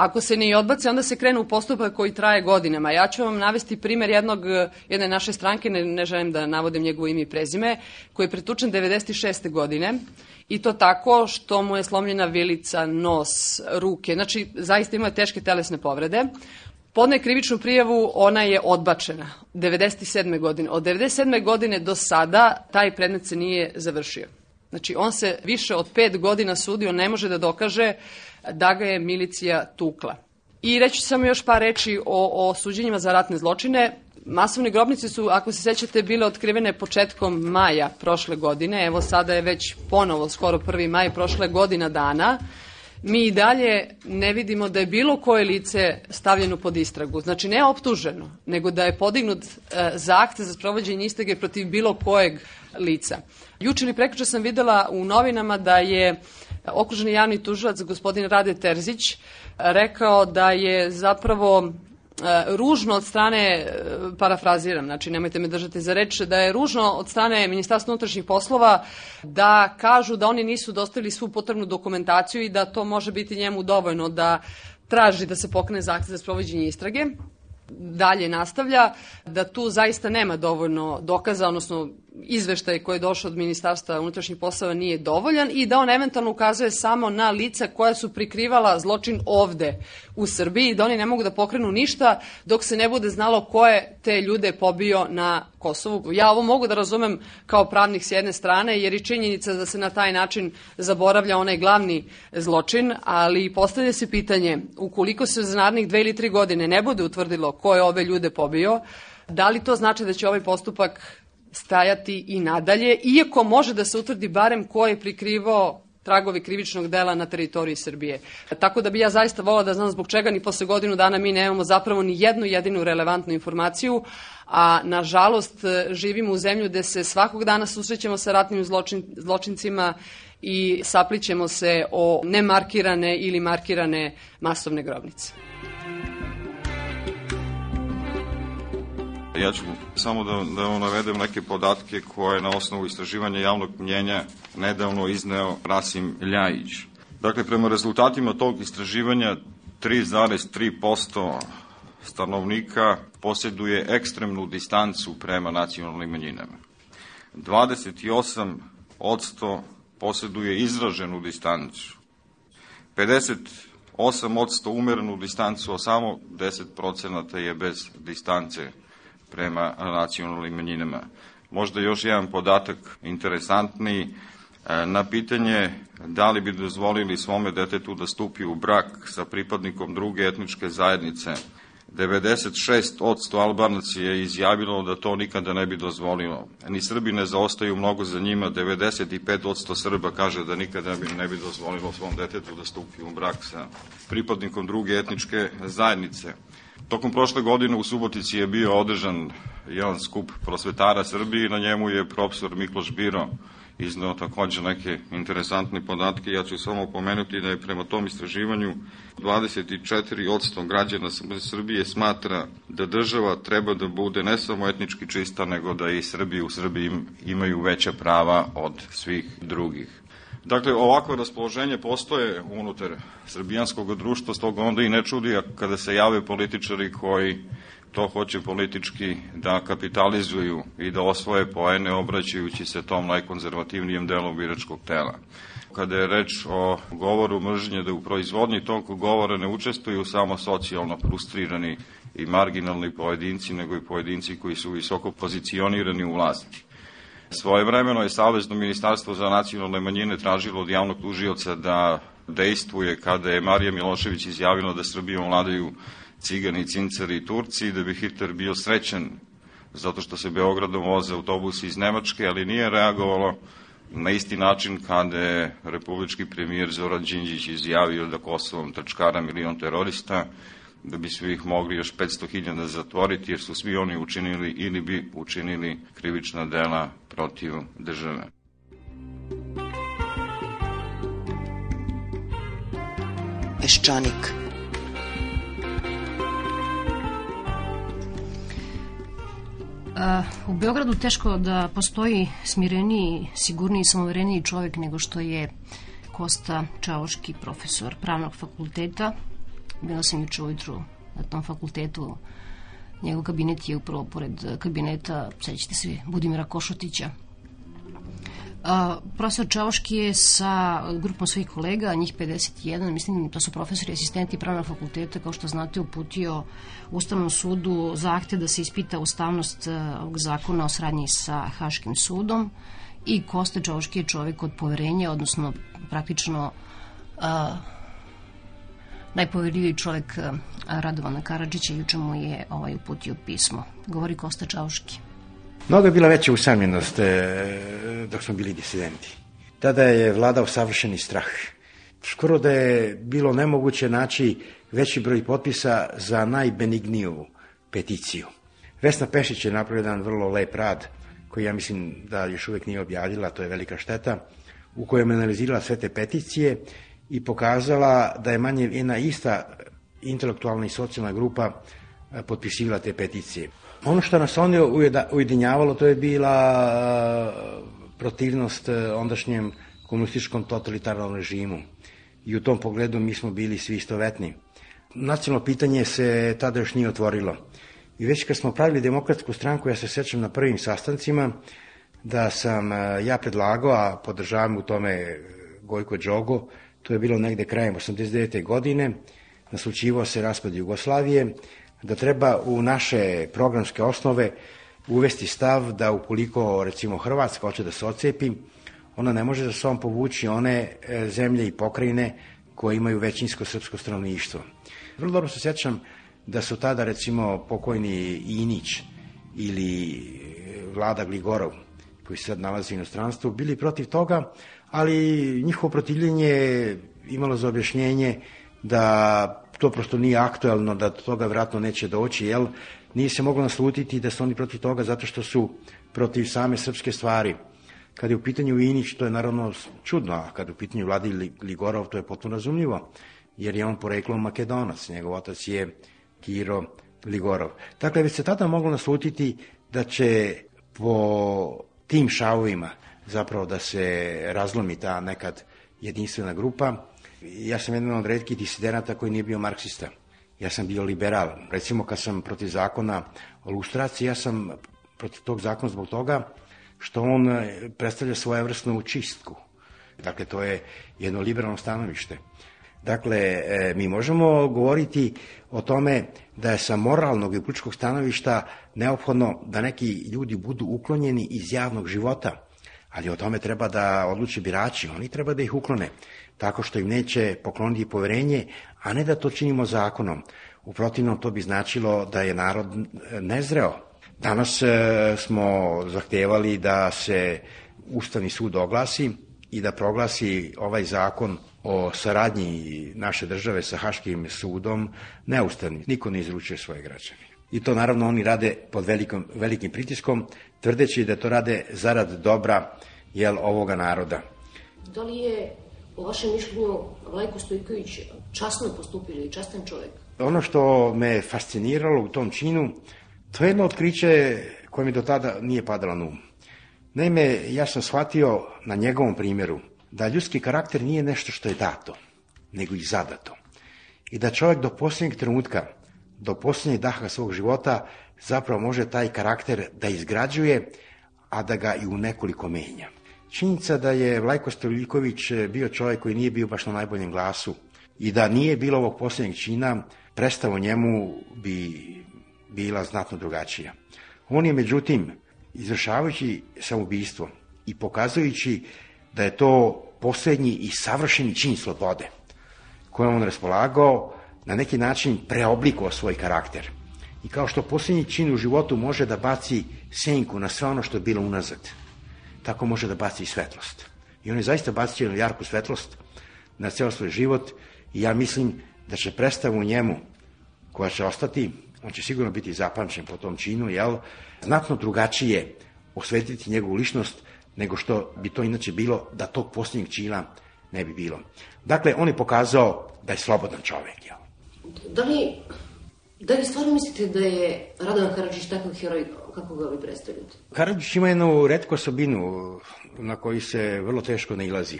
Ako se ne odbace, onda se krene u postupak koji traje godinama. Ja ću vam navesti primer jednog, jedne naše stranke, ne, ne želim da navodim njegovo ime i prezime, koji je pretučen 96. godine i to tako što mu je slomljena vilica, nos, ruke. Znači, zaista ima teške telesne povrede. Podne krivičnu prijavu, ona je odbačena 97. godine. Od 97. godine do sada taj predmet se nije završio. Znači, on se više od pet godina sudio, ne može da dokaže da ga je milicija tukla. I reći samo još par reči o, o suđenjima za ratne zločine. Masovne grobnice su, ako se sećate, bile otkrivene početkom maja prošle godine. Evo sada je već ponovo, skoro 1. maj, prošle godina dana. Mi i dalje ne vidimo da je bilo koje lice stavljeno pod istragu. Znači ne optuženo, nego da je podignut e, zahtev za sprovođenje istrage protiv bilo kojeg lica. Juče ili prekuče sam videla u novinama da je okruženi javni tužilac gospodin Rade Terzić rekao da je zapravo e, ružno od strane, e, parafraziram, znači nemojte me držati za reč, da je ružno od strane Ministarstva unutrašnjih poslova da kažu da oni nisu dostavili svu potrebnu dokumentaciju i da to može biti njemu dovoljno da traži da se pokrene zahtev za sprovođenje istrage. Dalje nastavlja, da tu zaista nema dovoljno dokaza, odnosno izveštaj koji je došao od Ministarstva unutrašnjih poslova nije dovoljan i da on eventualno ukazuje samo na lica koja su prikrivala zločin ovde u Srbiji da oni ne mogu da pokrenu ništa dok se ne bude znalo ko je te ljude pobio na Kosovu. Ja ovo mogu da razumem kao pravnik s jedne strane jer i činjenica da se na taj način zaboravlja onaj glavni zločin, ali postavlja se pitanje ukoliko se za narednih dve ili tri godine ne bude utvrdilo ko je ove ljude pobio, da li to znači da će ovaj postupak stajati i nadalje, iako može da se utvrdi barem ko je prikrivao tragovi krivičnog dela na teritoriji Srbije. Tako da bi ja zaista volila da znam zbog čega ni posle godinu dana mi nemamo zapravo ni jednu jedinu relevantnu informaciju, a nažalost živimo u zemlju gde se svakog dana susrećemo sa ratnim zločin, zločincima i saplićemo se o nemarkirane ili markirane masovne grobnice.
Ja ću samo da, da vam navedem neke podatke koje na osnovu istraživanja javnog mnjenja nedavno izneo Rasim Ljajić. Dakle, prema rezultatima tog istraživanja 3,3% stanovnika posjeduje ekstremnu distancu prema nacionalnim manjinama. 28 odsto posjeduje izraženu distancu. 58 odsto umerenu distancu, a samo 10 je bez distance prema nacionalnim manjinama. Možda još jedan podatak interesantniji, e, na pitanje da li bi dozvolili svome detetu da stupi u brak sa pripadnikom druge etničke zajednice, 96% Albanaca je izjavilo da to nikada ne bi dozvolilo. Ni Srbi ne zaostaju mnogo za njima, 95% Srba kaže da nikada bi ne bi dozvolilo svom detetu da stupi u brak sa pripadnikom druge etničke zajednice. Tokom prošle godine u Subotici je bio održan jedan skup prosvetara Srbije i na njemu je profesor Mikloš Biro iznao takođe neke interesantne podatke. Ja ću samo pomenuti da je prema tom istraživanju 24% građana Srbije smatra da država treba da bude ne samo etnički čista, nego da i Srbi u Srbiji imaju veća prava od svih drugih. Dakle, ovako raspoloženje postoje unutar srbijanskog društva, stoga onda i ne čudi kada se jave političari koji to hoće politički da kapitalizuju i da osvoje poene obraćajući se tom najkonzervativnijem delu biračkog tela. Kada je reč o govoru mržnje, da u proizvodnji tog govora ne učestvuju samo socijalno frustrirani i marginalni pojedinci, nego i pojedinci koji su visoko pozicionirani u vlasti. Svojevremeno je Savezno ministarstvo za nacionalne manjine tražilo od javnog tužioca da dejstvuje kada je Marija Milošević izjavila da Srbijom vladaju cigani, cincari i Turci da bi Hitler bio srećen zato što se Beogradom voze autobusi iz Nemačke, ali nije reagovalo na isti način kada je republički premijer Zoran Đinđić izjavio da Kosovom trčkara milion terorista da bi svi ih mogli još 500.000 zatvoriti, jer su svi oni učinili ili bi učinili krivična dela protiv države.
Peščanik.
U Beogradu teško da postoji smireniji, sigurniji i samovereniji čovjek nego što je Kosta Čavoški, profesor pravnog fakulteta. Bila sam juče ujutru na tom fakultetu. Njegov kabinet je upravo pored kabineta, sećate se, Budimira Košutića. A, profesor Čavoški je sa grupom svojih kolega, njih 51, mislim to su profesori i asistenti pravnog fakulteta, kao što znate, uputio Ustavnom sudu zahte da se ispita ustavnost ovog zakona o sradnji sa Haškim sudom i Kosta Čavoški je čovjek od poverenja, odnosno praktično a, najpoverljiviji čovjek Radovana Karadžića, juče mu je ovaj uputio pismo. Govori Kosta Čavoški.
Mnogo je bila veća usamljenost e, dok smo bili disidenti. Tada je vladao savršeni strah. Skoro da je bilo nemoguće naći veći broj potpisa za najbenigniju peticiju. Vesna Pešić je napravila jedan vrlo lep rad, koji ja mislim da još uvek nije objavila, to je velika šteta, u kojem je analizirala sve te peticije i pokazala da je manje jedna ista intelektualna i socijalna grupa potpisivala te peticije. Ono što nas on je ujedinjavalo, to je bila protivnost ondašnjem komunističkom totalitarnom režimu. I u tom pogledu mi smo bili svi istovetni. Nacionalno pitanje se tada još nije otvorilo. I već kad smo pravili demokratsku stranku, ja se sećam na prvim sastancima, da sam ja predlagao, a podržavam u tome Gojko Đogo, to je bilo negde krajem 89. godine, naslučivao se raspad Jugoslavije, da treba u naše programske osnove uvesti stav da ukoliko recimo Hrvatska hoće da se ocepi, ona ne može da se on povući one zemlje i pokrajine koje imaju većinsko srpsko stanovništvo. Vrlo dobro se sjećam da su tada recimo pokojni Inić ili Vlada Gligorov, koji se sad nalazi u inostranstvu, bili protiv toga, ali njihovo protivljenje imalo za objašnjenje da to prosto nije aktuelno, da toga vratno neće doći, jel? Nije se moglo naslutiti da su oni protiv toga zato što su protiv same srpske stvari. Kad je u pitanju Inić, to je naravno čudno, a kad je u pitanju Vladi Ligorov, to je potpuno razumljivo, jer je on poreklom makedonac, njegov otac je Kiro Ligorov. Dakle, već se tada moglo naslutiti da će po tim šavovima zapravo da se razlomi ta nekad jedinstvena grupa. Ja sam jedan od redkih disidenata koji nije bio marksista. Ja sam bio liberal. Recimo kad sam protiv zakona o lustraciji, ja sam protiv tog zakona zbog toga što on predstavlja svojevrsnu čistku. Dakle, to je jedno liberalno stanovište. Dakle, mi možemo govoriti o tome da je sa moralnog i političkog stanovišta neophodno da neki ljudi budu uklonjeni iz javnog života, ali o tome treba da odluče birači, oni treba da ih uklone, tako što im neće pokloniti poverenje, a ne da to činimo zakonom. U protivnom to bi značilo da je narod nezreo. Danas smo zahtevali da se Ustavni sud oglasi i da proglasi ovaj zakon o saradnji naše države sa Haškim sudom neustavni. Niko ne izručuje svoje građane. I to naravno oni rade pod velikom, velikim pritiskom, tvrdeći da to rade zarad dobra jel, ovoga naroda.
Da li je, po vašem mišljenju, Vlajko Stojković časno postupio ili častan čovjek?
Ono što me fasciniralo u tom činu, to je jedno otkriće koje mi do tada nije padalo na um. Naime, ja sam shvatio na njegovom primjeru da ljudski karakter nije nešto što je dato, nego i zadato. I da čovjek do posljednjeg trenutka, do posljednjeg daha svog života, zapravo može taj karakter da izgrađuje, a da ga i u nekoliko menja. Činjenica da je Vlajko Stoljiković bio čovjek koji nije bio baš na najboljem glasu i da nije bilo ovog posljednjeg čina, predstavo njemu bi bila znatno drugačija. On je, međutim, izvršavajući samoubistvo i pokazujući da je to posljednji i savršeni čin slobode kojom on raspolagao, na neki način preoblikovao svoj karakter. I kao što posljednji čin u životu može da baci senku na sve ono što je bilo unazad, tako može da baci i svetlost. I on je zaista bacio jednu jarku svetlost na ceo svoj život i ja mislim da će predstavu u njemu koja će ostati, on će sigurno biti zapamćen po tom činu, jel, znatno drugačije osvetiti njegovu ličnost nego što bi to inače bilo da tog posljednjeg čina ne bi bilo. Dakle, on je pokazao da je slobodan čovek. Jel?
Da li, da li stvarno mislite da je Radovan Karadžić takav heroj kako ga vi predstavljate?
Karadžić ima jednu redku osobinu na koju se vrlo teško ne ilazi.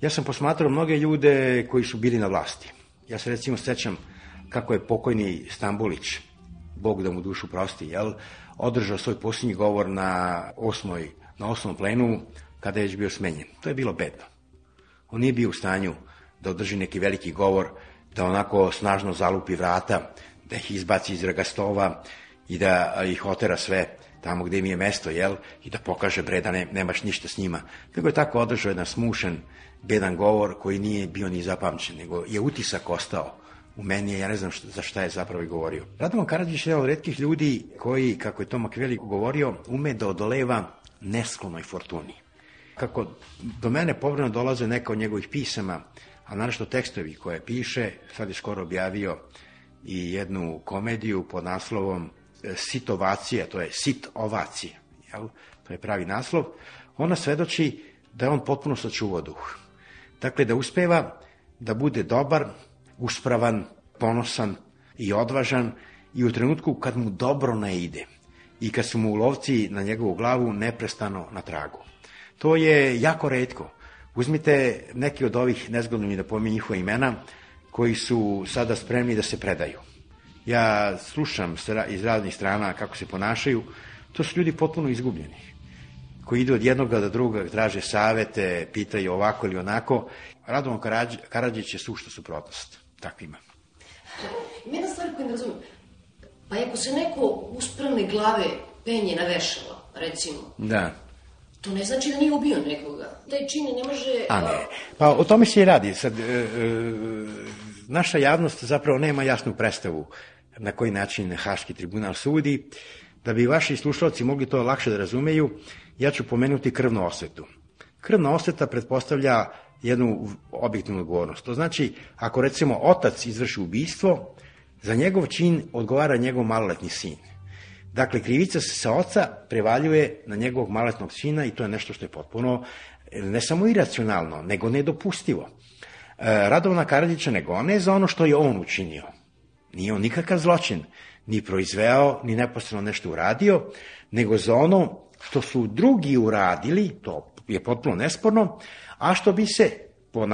Ja sam posmatrao mnoge ljude koji su bili na vlasti. Ja se recimo sećam kako je pokojni Stambulić, Bog da mu dušu prosti, jel, održao svoj posljednji govor na osmoj, na osmom plenu kada je već bio smenjen. To je bilo bedno. On nije bio u stanju da održi neki veliki govor, da onako snažno zalupi vrata, da ih izbaci iz ragastova i da ih otera sve tamo gde mi je mesto, jel, i da pokaže bre da ne, nemaš ništa s njima. Nego je tako održao jedan smušen, bedan govor koji nije bio ni zapamćen, nego je utisak ostao u meni, ja ne znam šta, za šta je zapravo i govorio. Radovan Karadžić je jedan od redkih ljudi koji, kako je to Makveli govorio, ume da odoleva nesklonoj fortuni. Kako do mene povremeno dolaze neka od njegovih pisama, a naravno tekstovi koje piše, sad je skoro objavio i jednu komediju pod naslovom e, Sitovacija, to je sit ovacija, jel? to je pravi naslov, ona svedoči da je on potpuno sačuvao duh. Dakle, da uspeva da bude dobar, uspravan, ponosan i odvažan i u trenutku kad mu dobro ne ide i kad su mu lovci na njegovu glavu neprestano na tragu. To je jako redko. Uzmite neki od ovih, nezgodno mi da pominje njihova imena, koji su sada spremni da se predaju. Ja slušam iz raznih strana kako se ponašaju, to su ljudi potpuno izgubljeni, koji idu od jednog do druga, traže savete, pitaju ovako ili onako. Radovan Karadžić je sušta suprotnost takvima.
Ima jedna stvar koju ne razumem. Pa ako se neko uspravne glave penje na vešalo, recimo,
Da.
To ne znači da nije ubio nekoga. Taj čin ne može...
A ne. Pa o tome se i radi. Sad, e, e, naša javnost zapravo nema jasnu predstavu na koji način Haški tribunal sudi. Da bi vaši slušalci mogli to lakše da razumeju, ja ću pomenuti krvnu osvetu. Krvna osveta pretpostavlja jednu objektivnu odgovornost. To znači, ako recimo otac izvrši ubistvo, za njegov čin odgovara njegov maloletni sin. Dakle, krivica se sa oca prevaljuje na njegovog maloletnog sina i to je nešto što je potpuno ne samo iracionalno, nego nedopustivo. E, Radovana Karadžića ne gone za ono što je on učinio. Nije on nikakav zločin, ni proizveo, ni neposredno nešto uradio, nego za ono što su drugi uradili, to je potpuno nesporno, a što bi se po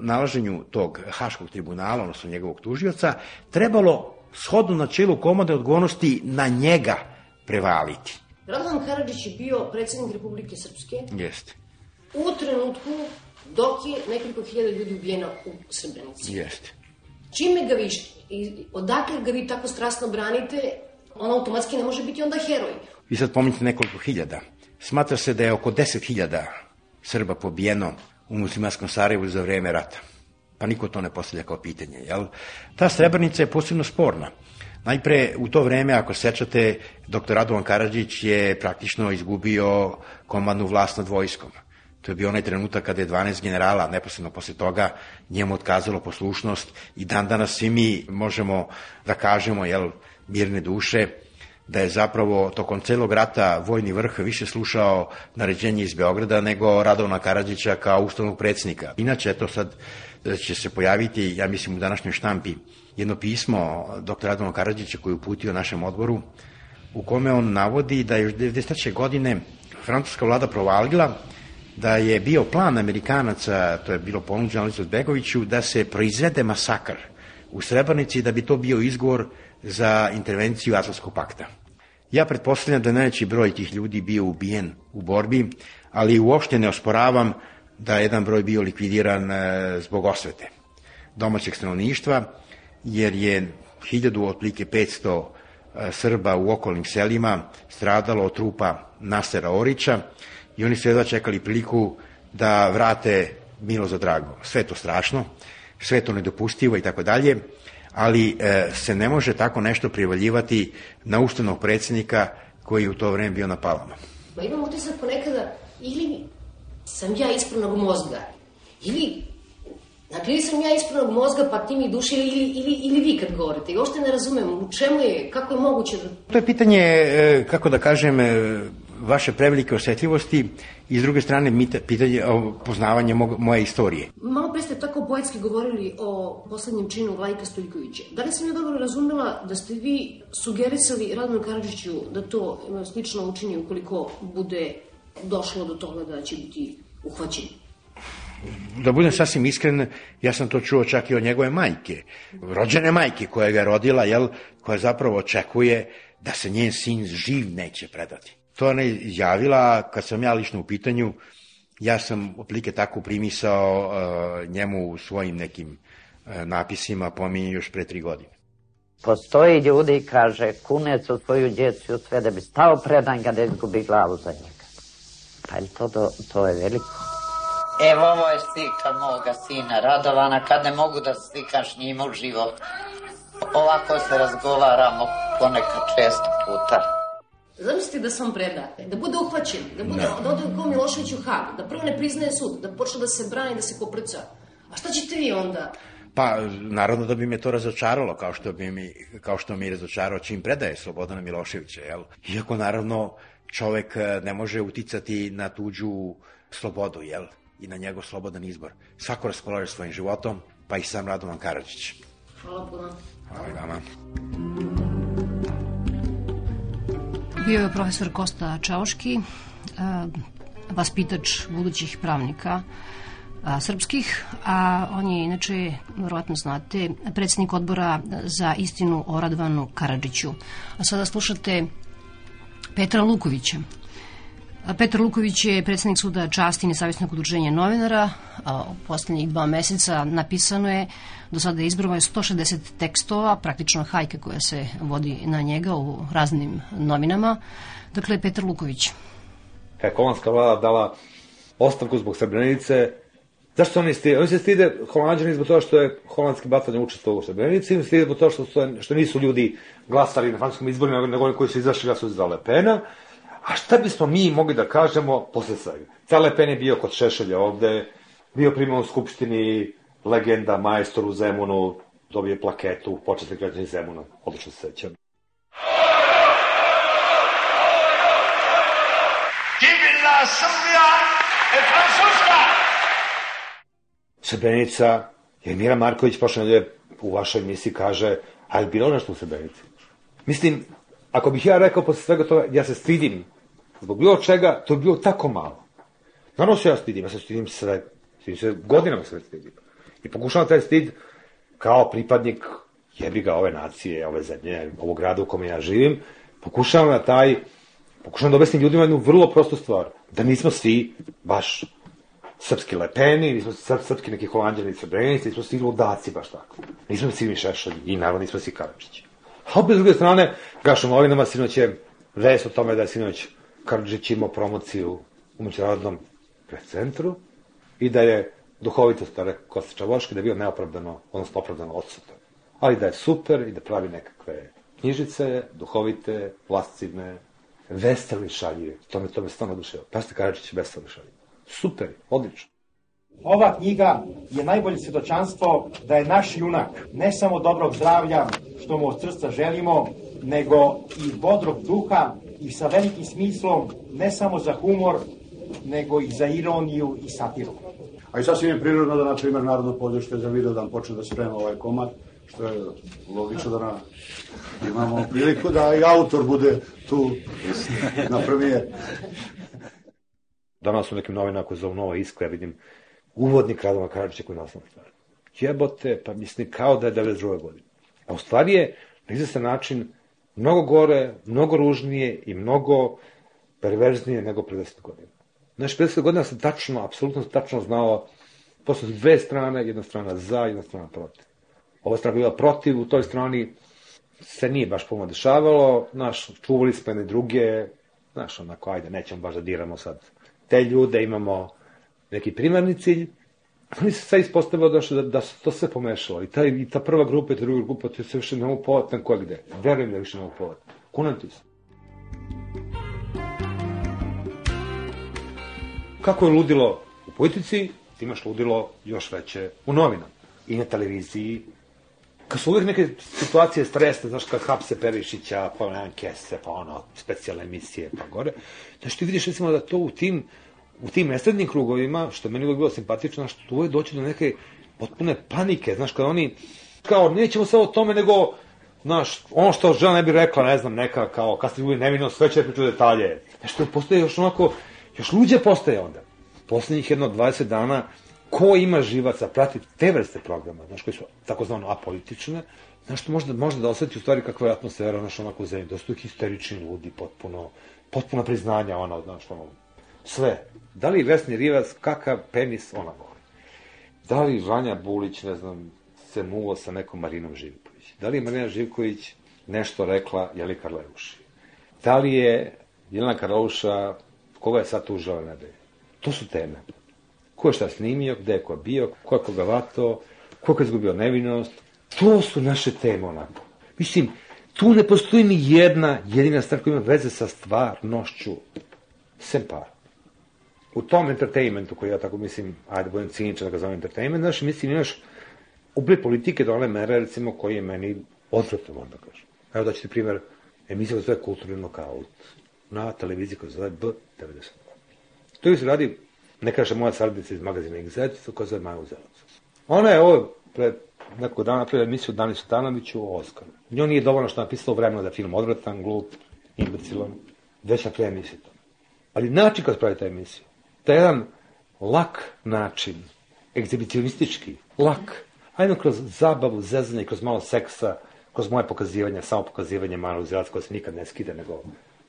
nalaženju tog Haškog tribunala, odnosno njegovog tužioca, trebalo shodno načelu komode odgovornosti na njega prevaliti.
Radovan Karadžić je bio predsednik Republike Srpske
Jeste,
u trenutku dok je nekoliko hiljada ljudi ubijeno u Srebrenici.
jeste.
Čime ga vi, odakle ga vi tako strasno branite, on automatski ne može biti onda heroj.
Vi sad pominjate nekoliko hiljada. Smatra se da je oko deset hiljada Srba pobijeno u muslimanskom Sarajevu za vreme rata. Pa niko to ne postavlja kao pitanje. Jel? Ta Srebrenica je posebno sporna. Najpre, u to vreme, ako se sećate, dr. Radovan Karadžić je praktično izgubio komandnu vlast nad vojskom. To je bio onaj trenutak kada je 12 generala, neposredno posle toga, njemu otkazalo poslušnost i dan danas svi mi možemo da kažemo, jel, mirne duše, da je zapravo tokom celog rata vojni vrh više slušao naređenje iz Beograda nego Radovna Karadžića kao ustavnog predsjednika. Inače, eto sad će se pojaviti, ja mislim u današnjoj štampi, jedno pismo dr. Radovna Karadžića koji je uputio našem odboru, u kome on navodi da je još 93. godine francuska vlada provalila da je bio plan Amerikanaca, to je bilo ponuđeno Alicu Begoviću, da se proizvede masakr u Srebrnici da bi to bio izgovor za intervenciju Atlantskog pakta. Ja pretpostavljam da najveći broj tih ljudi bio ubijen u borbi, ali uopšte ne osporavam da je jedan broj bio likvidiran e, zbog osvete domaćeg stanovništva, jer je hiljadu, otplike 500 e, Srba u okolnim selima stradalo od trupa Nasera Orića i oni su jedva čekali priliku da vrate Milo za drago. Sve to strašno, sve to nedopustivo i tako dalje, ali e, se ne može tako nešto privaljivati na ustavnog predsjednika koji je u to vreme bio na palama.
Ma imam utisak ponekada, ili sam ja ispravnog mozga, ili Dakle, ili sam ja ispravnog mozga, pa ti mi duše, ili, ili, ili vi kad govorite. I uopšte ne razumem u čemu je, kako je moguće da...
To je pitanje, e, kako da kažem, e, vaše prevelike osetljivosti i s druge strane pitanje o poznavanje mog, moje istorije.
Malo pre ste tako poetski govorili o poslednjem činu Vlajka Stojkovića. Da li sam ja dobro razumela da ste vi sugerisali Radmanu Karadžiću da to e, slično učini ukoliko bude došlo do toga da će biti uhvaćen?
Da budem sasvim iskren, ja sam to čuo čak i od njegove majke, rođene majke koja ga je rodila, jel, koja zapravo očekuje da se njen sin živ neće predati. To ona je izjavila, kad sam ja lično u pitanju, ja sam oplike tako primisao uh, njemu u svojim nekim uh, napisima, pominje još pre tri godine.
Postoji ljudi, kaže, kunec u tvoju djecu sve da bi stao predan ga da izgubi glavu za njega. Pa je to, to, to je veliko. Evo ovo je slika moga sina Radovana, kad ne mogu da slikaš njima u život. Ovako se razgovaramo ponekad često puta.
Zamislite da se on preda, da bude uhvaćen, da, bude, no. da ode ko Milošević u da prvo ne priznaje sud, da počne da se brani, da se koprca. A šta ćete vi onda?
Pa, naravno da bi me to razočaralo, kao što, bi mi, kao što mi razočarao čim predaje Slobodana Miloševića, jel? Iako, naravno, čovek eh, ne može uticati na tuđu slobodu, jel? I na njegov slobodan izbor. Svako raspolaže svojim životom, pa i sam Radovan Karadžić.
Hvala puno.
Hvala i vama.
Bio je profesor Kosta Čaoški, vaspitač budućih pravnika srpskih, a on je inače, verovatno znate, predsednik odbora za istinu o Radvanu Karadžiću. A sada slušate Petra Lukovića. Petar Luković je predsednik suda časti Nesavisnog udruženja novinara. U poslednjih dva meseca napisano je, do sada je izbrano 160 tekstova, praktično hajke koja se vodi na njega u raznim novinama. Dakle, Petar Luković.
Kada je kolonska vlada dala ostavku zbog Srebrenice, zašto se oni stide? Oni se stide holandžani zbog toga što je holandski bataljon učestvovao u Srebrenici, im stide zbog toga što, su, što nisu ljudi glasali na francuskom izborima, nego oni koji su izašli glasu za Le Pena, A šta bismo mi mogli da kažemo posle svega? Cale Pen je bio kod Šešelja ovde, bio primao u Skupštini legenda, majstor u Zemunu, dobije plaketu, početni građani Zemuna, odlično se sećam.
Divna Srbija je Francuska!
Srebrenica, jer Mira Marković prošle nedelje u vašoj emisiji kaže, a je bilo nešto u Srebrenici? Mislim, ako bih ja rekao posle svega toga, ja se stidim zbog bilo čega, to je bilo tako malo. Naravno se ja stidim, ja se stidim sve, stidim se, godinama se stidim. I pokušavam taj stid kao pripadnik jebi ga ove nacije, ove zemlje, ovog grada u kome ja živim, pokušavam na taj, pokušavam da objasnim ljudima jednu vrlo prostu stvar, da nismo svi baš srpski lepeni, nismo srp, srpski neki holandjani srebrenici, nismo svi ludaci baš tako. Nismo svi mi šešelji i naravno nismo svi Karadžići. A opet s druge strane, gašom novinama sinoć je vest o tome da je sinoć Karadžić imao promociju u međunarodnom centru i da je duhovitost, Kosta Čavoški, da je bio neopravdano, odnosno opravdano odsutan. Ali da je super i da pravi nekakve knjižice, duhovite, lascivne, veseli šaljive. To me, to me stvarno oduševa. Pasta Karadžić je veseli šaljive. Super, odlično.
Ova knjiga je najbolje svjedočanstvo da je naš junak ne samo dobrog zdravlja, što mu od srca želimo, nego i bodrog duha i sa velikim smislom ne samo za humor, nego i za ironiju i satiru.
A i sasvim je prirodno da, na primjer, Narodno pozorište za videodan počne da sprema ovaj komad, što je logično da na, imamo priliku da i autor bude tu na premijer.
Danas u nekim novinama koje zovu Nova Iskra, ja vidim uvodnik Radoma Karadžića koji naslovna stvar. Jebote, pa mislim kao da je 92. godine. A u stvari je na izvestan način mnogo gore, mnogo ružnije i mnogo perverznije nego pre 10 godina. Znaš, 50 godina sam tačno, apsolutno tačno znao, posle dve strane, jedna strana za, jedna strana protiv. Ova strana bila protiv, u toj strani se nije baš puno dešavalo, znaš, čuvali smo jedne druge, znaš, onako, ajde, nećemo baš da diramo sad te ljude, imamo neki primarni cilj, ali se sad ispostavilo da, da, se to sve pomešalo. I ta, I ta prva grupa i ta druga grupa, to se više ne mogu povatati ko je gde. Verujem da više ne mogu. Kunem ti se. Kako je ludilo u politici, ti imaš ludilo još veće u novinama i na televiziji. Kad su uvijek neke situacije stresne, znaš, kad hapse Perišića, pa jedan kese, pa ono, specijalne emisije, pa gore, znaš, ti vidiš recimo da to u tim, u tim nesrednim krugovima, što je meni uvijek bilo simpatično, što uvijek doći do neke potpune panike, znaš, kad oni, kao, nećemo se o tome, nego, znaš, ono što žena ne bi rekla, ne znam, neka, kao, kad ste bili nevino, sve će priču detalje. Nešto postoje još onako, još luđe postaje onda. Poslednjih jedno 20 dana, ko ima živaca, prati te vrste programa, znaš, koji su takozvano apolitične, znaš, što možda, možda da osjeti u stvari kakva je atmosfera, znaš, onako u zemlji, da su tu histerični ljudi, potpuno, potpuno priznanja, ono, znaš, ono, sve. Da li Vesni Rivac, kakav penis ona voli? Da li Vanja Bulić, ne znam, se muvo sa nekom Marinom Živković? Da li je Marina Živković nešto rekla Jeli Karleuši? Da li je Jelena Karleuša, koga je sad tužala nedelje? To su teme. Ko je šta snimio, gde je ko bio, ko je koga vato, ko je izgubio nevinost. To su naše teme onako. Mislim, tu ne postoji ni jedna jedina stvar koja ima veze sa stvarnošću. Sem para. U tom entertainmentu, koji ja tako mislim, ajde budem ciničan da ga zovem entertainment, znaš, mislim, imaš ubli politike do one mere, recimo, koji je meni odvratno, onda kažem. Evo da ću ti primjer, emisija koja zove Kulturni nokaut na televiziji koja zove B92. To se radi, ne kaže moja saradnica iz magazina Exet, koja zove Maja Uzelac. Ona je ovo pred neko dana napravila emisiju Dani Sutanoviću o Oskaru. Njoj nije dovoljno što napisalo vremena da film odvratan, glup, imbecilan, već na pre emisiju to. Ali način kad pravi ta emisiju, je jedan lak način, egzibicionistički, lak, ajmo kroz zabavu, zezanje, kroz malo seksa, kroz moje pokazivanje, samo pokazivanje Manu Uzelac koja se nikad ne skide, nego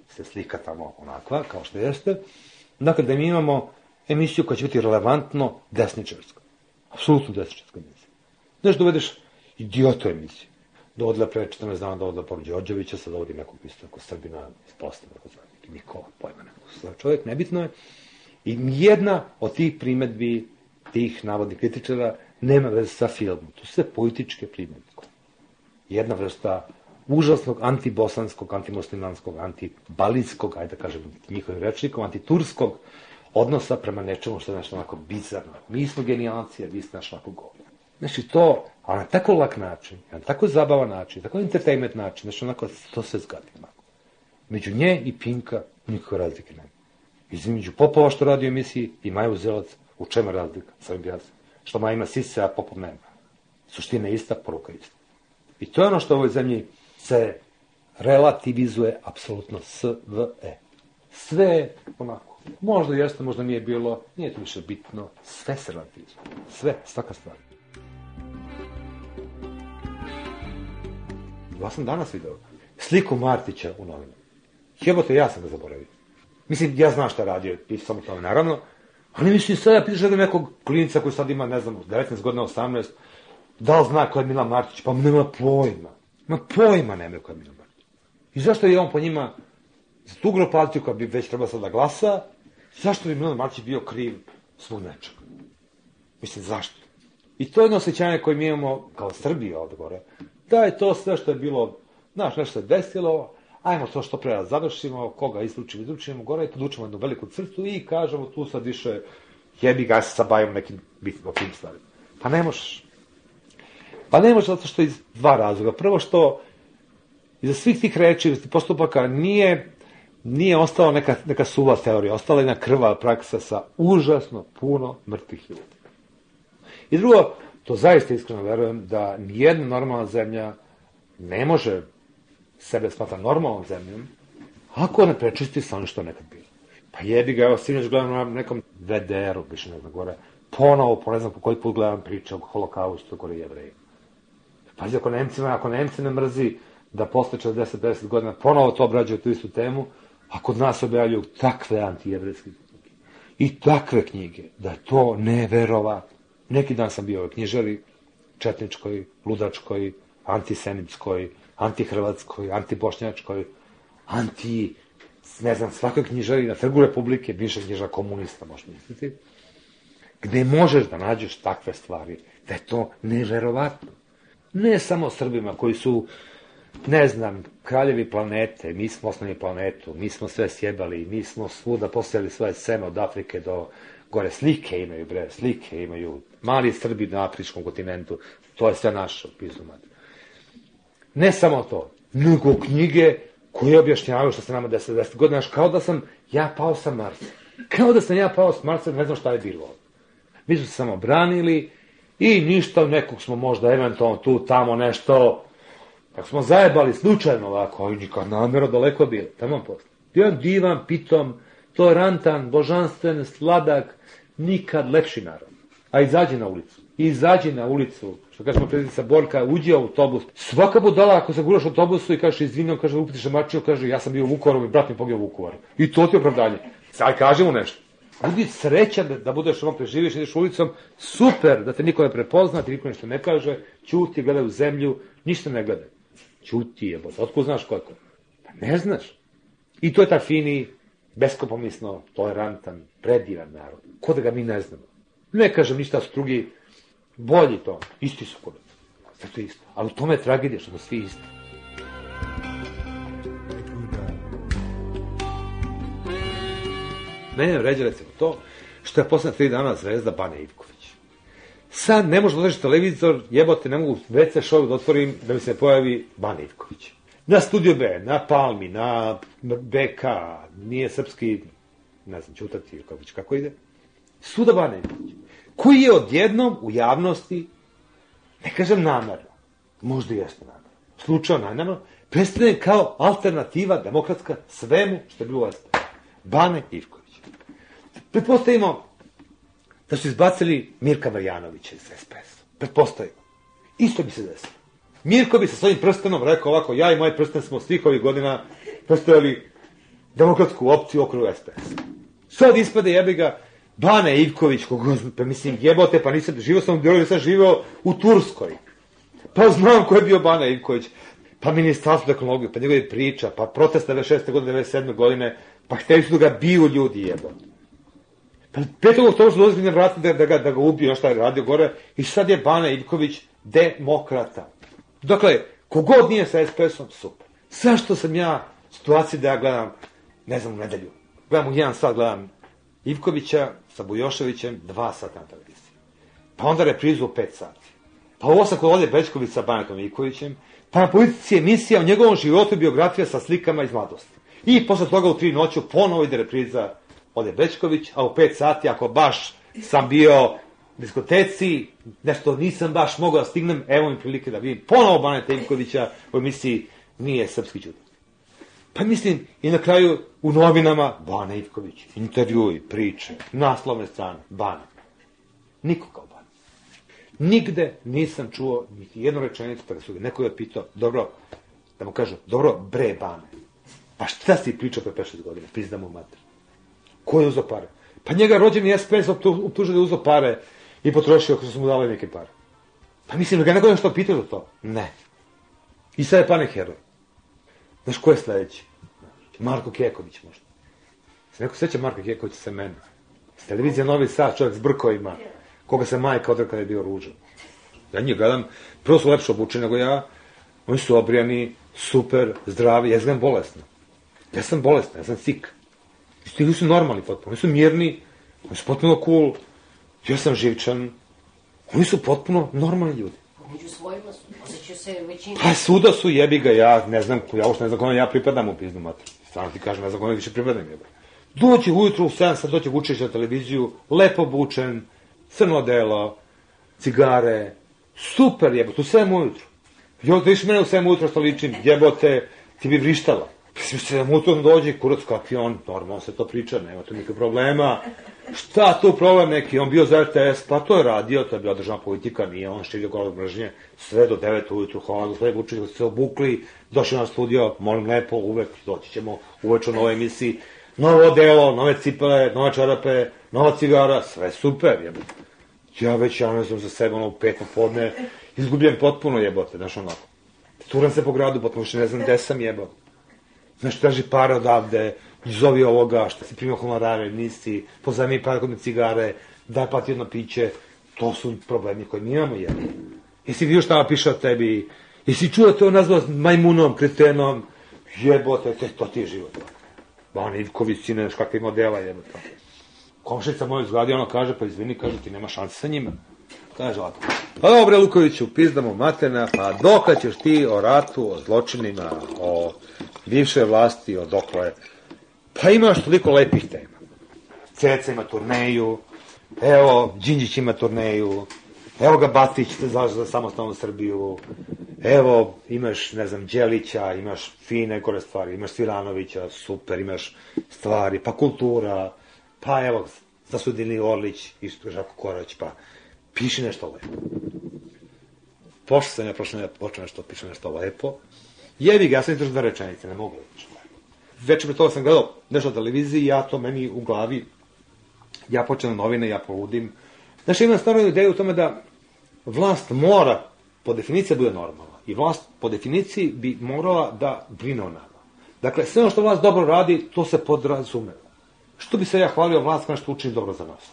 se slika tamo onakva, kao što jeste. Dakle, da mi imamo emisiju koja će biti relevantno desničarska. Apsolutno desničarska emisija. Znaš, dovedeš idiotu emisiju. Dovodila pre 14 dana dovodila Por Đorđevića, sad dovodi nekog isto neko Srbina iz postava, tako zvani, Nikola, pojma nekog. Čovjek, nebitno je. I jedna od tih primetbi, tih navodnih kritičara, nema veze sa filmom. To su sve političke primetbe. Jedna vrsta užasnog antibosanskog, antimuslimanskog, antibalinskog, ajde da kažem njihovim rečnikom, antiturskog odnosa prema nečemu što je nešto onako bizarno. Mi smo genijalci, a vi ste naš onako govor. Znači to, a na tako lak način, na tako zabavan način, tako entertainment način, znači onako to se zgadi. Među nje i Pinka nikakve razlike nema. Između Popova što radi u emisiji i Maja Uzelac, u čemu razlika? Sam bi jasno. Što Maja ima sise, a Popov nema. Suština je ista, poruka ista. I to je ono što u ovoj zemlji se relativizuje apsolutno sve. Sve je onako. Možda jeste, možda nije bilo, nije to više bitno. Sve se relativizuje. Sve, svaka stvar. Ja sam danas video sliku Martića u novinu. Jebote, ja sam ga zaboravio. Mislim, ja znam šta radio, pisao sam o tome, naravno, ali mislim sad ja pitaš nekog klinica koji sad ima, ne znam, 19 godina, 18, da li zna ko je Milan Martić? Pa nema pojma. Ma pojma nema ko je Milan Martić. I zašto je on po njima za tu grupaciju koja bi već trebala sad da glasa, zašto bi Milan Martić bio kriv svog nečega? Mislim, zašto? I to je jedno osjećanje koje mi imamo kao Srbija ovde gore, da je to sve što je bilo, znaš, nešto se desilo, ajmo to što pre da završimo, koga izlučimo, izlučimo gore, i podvučemo jednu veliku crtu i kažemo tu sad više jebi ga, se bavimo nekim bitnim tim stvarima. Pa ne možeš. Pa ne možeš zato što iz dva razloga. Prvo što iza svih tih reči, iz postupaka nije nije ostala neka, neka suva teorija, ostala je jedna krva praksa sa užasno puno mrtvih ljudi. I drugo, to zaista iskreno verujem da nijedna normalna zemlja ne može sebe smatra normalnom zemljom ako ne prečisti sa što nekad bilo. Pa jebi ga, evo, sinoć gledam na nekom VDR-u, više ne znam gore, ponovo, po ne znam po koji put gledam priče o holokaustu gore jevreji. Pazi, ako Nemcima, ako Nemci ne mrzi da posle 40-50 godina ponovo to obrađuju tu istu temu, a kod nas objavljuju takve antijevrijske knjige. I takve knjige, da je to neverovatno. Neki dan sam bio u knjižari četničkoj, ludačkoj, antisemitskoj, antihrvatskoj, antibošnjačkoj, anti, ne znam, svakoj knjižari na trgu Republike, bivša knjižara komunista, možeš misliti, gde možeš da nađeš takve stvari, da je to neverovatno. Ne samo Srbima koji su, ne znam, kraljevi planete, mi smo osnovni planetu, mi smo sve sjebali, mi smo svuda posijali svoje seme od Afrike do Gore slike imaju, bre, slike imaju. Mali Srbi na afričkom kontinentu, to je sve naše, pizdu. Ne samo to, nego knjige koje objašnjavaju što se nama desilo 10 godina, kao da sam ja pao sa Marsa. Kao da sam ja pao sa Marsa, ne znam šta je bilo. Mi smo se samo branili i ništa, nekog smo možda eventualno tu, tamo nešto, Ako smo zajebali slučajno ovako, ali nikad namjero daleko bilo, tamo posle. Jedan divan, pitom, tolerantan, božanstven, sladak, nikad lepši narod. A izađi na ulicu. Izađi na ulicu, što kažemo predsjednica Borka, uđi u autobus. Svaka budala, ako se guraš autobusu i kažeš izvinjam, kaže upitiš mačio, kaže ja sam bio u Vukovaru i brat mi pogio u Vukovaru. I to ti je opravdanje. Sad kaži mu nešto. Budi srećan da, da budeš ovom preživiš, ideš ulicom, super, da te niko ne prepozna, ti niko ništa ne kaže, čuti, gledaj u zemlju, ništa ne gledaj. Čuti je, bo, otko znaš koliko? Pa ne znaš. I to je ta fini, beskopomisno, tolerantan, predivan narod. Ko da ga mi ne znamo. Ne kažem ništa su drugi bolji to. Isti su kod Sve to isto. Ali u tome je tragedija što smo svi isti. Mene vređa recimo to što je posle tri dana zvezda Bane Ivković. Sad ne može da televizor, jebote, ne mogu WC show da otvorim da mi se pojavi Bane Ivković. Na Studio B, na Palmi, na BK, nije srpski, ne znam, čutati kako, kako ide. Suda Bane Ivković. Koji je odjednom u javnosti, ne kažem namerno, možda jeste namerno, slučajno namerno, predstavljen kao alternativa demokratska svemu što je bilo SP. Bane Ivković. Pretpostavimo da su izbacili Mirka Marjanovića iz SPS. Pretpostavimo. Isto bi se desilo. Mirko bi sa svojim prstenom rekao ovako, ja i moj prsten smo svih ovih godina predstavljali demokratsku opciju okru SPS. Sad ispade jebi ga Bane Ivković, kogo, pa mislim, jebote, pa nisam, živo sam u Beogradu, sam živeo u Turskoj. Pa znam ko je bio Bane Ivković. Pa ministarstvo tehnologije, pa njegove priča, pa protest 96. godine, 97. godine, pa hteli su da ga biju ljudi jebote. Pa 5. oktobra su dolazili na vrata da, da, ga, da ga ubiju, šta je radio gore, i sad je Bana Ivković demokrata. Dakle, kogod nije sa SPS-om, super. Zašto sam ja u situaciji da ja gledam, ne znam, u nedelju, gledam u jedan sat, gledam Ivkovića sa Bujoševićem, dva sata na televiziji. Pa onda reprizu u pet sati. Pa ovo sam kod ovdje Bečković sa Banetom Ivkovićem, pa na politici emisija o njegovom životu i biografija sa slikama iz mladosti. I posle toga u tri noću ponovo ide repriza ode Bečković, a u pet sati, ako baš sam bio diskoteci, nešto nisam baš mogao da stignem, evo mi prilike da vidim ponovo Baneta Ivkovića u emisiji Nije srpski čudo. Pa mislim, i na kraju u novinama Bana Ivković, intervjuji, priče, naslovne strane, Bana. Niko kao Bana. Nigde nisam čuo niti jednu rečenicu, pa da su ga neko je pitao, dobro, da mu kažu, dobro, bre Bane, pa šta si pričao pre 5-6 godina, pizda mu mater. Ko je uzao pare? Pa njega rođeni SPS optužio da je uzao pare i potrošio ako su mu dali neke pare. Pa mislim da ga neko nešto pitao za to? Ne. I sad je pane heroj. Znaš ko je sledeći? Marko Keković možda. Se neko seća Marka Kekovića sa mene? S televizija Novi Sad, čovjek s brkovima, koga se majka odrekla da je bio ružan. Ja njih gledam, prvo su lepše obučeni nego ja, oni su obrijani, super, zdravi, ja izgledam bolesno. Ja sam bolesna, ja sam sik. Stigli su normalni potpuno, oni su mirni, oni su potpuno cool, ja sam živčan, oni su potpuno normalni ljudi.
Među svojima su, se većina.
Pa suda su, jebi ga, ja ne znam, ja uopšte ne znam kome ja pripadam u piznu mater. Stvarno ti kažem, ne znam kome više pripadam, jebi. Dođe ujutru u 7 sad dođe Vučić na televiziju, lepo obučen, crno delo, cigare, super jebote, u 7 ujutru. Jo, da iš mene u 7 ujutru što ličim, jebote, ti bi vrištala. Mislim, se mu to dođe, kurac kakvi on, normalno se to priča, nema tu nikakve problema. Šta tu problem neki, on bio za RTS, pa to je radio, to je bila državna politika, nije on štilio govor mržnje, sve do 9 ujutru, hvala gospodin Vučić, se obukli, došli na studio, molim lepo, uvek doći ćemo uveče u novoj emisiji, novo delo, nove cipele, nove čarape, nova cigara, sve super, jebote. Ja već, znam za sebe, ono, u pet popodne, izgubljen potpuno, jebote, znaš onako. Turam se po gradu, potpuno što ne znam gde sam, jebote. Znaš, traži para odavde, zovi ovoga, što si primio honorare, nisi, pozajmi para kod cigare, daj pati jedno piće, to su problemi koje mi imamo, jel? Jesi vidio šta piše o tebi? Jesi čuo to nazvao majmunom, kretenom? Jebote, te, to ti je život. Ban Ivković, sine, znaš kakve modela, jebote. komšica moja zgradi, ono kaže, pa izvini, kaže, ti nema šanse sa njima. Kaže ovako, pa dobre Lukoviću, pizdamo materna, pa doka ćeš ti o ratu, o zločinima, o bivše vlasti, o dokle. Pa imaš toliko lepih tema. Ceca ima turneju, evo, Đinđić ima turneju, evo ga Batić se zalaže za samostalnu Srbiju, evo, imaš, ne znam, Đelića, imaš fine gore stvari, imaš Svilanovića, super, imaš stvari, pa kultura, pa evo, zasudili Orlić i Žako Korać, pa piši nešto lepo. Pošto sam ja prošle počeo nešto, piše nešto lepo. Jebi ga, ja sam izdržao dve rečenice, ne mogu. Već pre toga sam gledao nešto na televiziji, ja to meni u glavi, ja počnem novine, ja poludim. Znaš, imam stvarno ideju u tome da vlast mora, po definiciji, da bude normalna. I vlast, po definiciji, bi morala da brine o nama. Dakle, sve ono što vlast dobro radi, to se podrazumeva. Što bi se ja hvalio vlast kao što učini dobro za nas?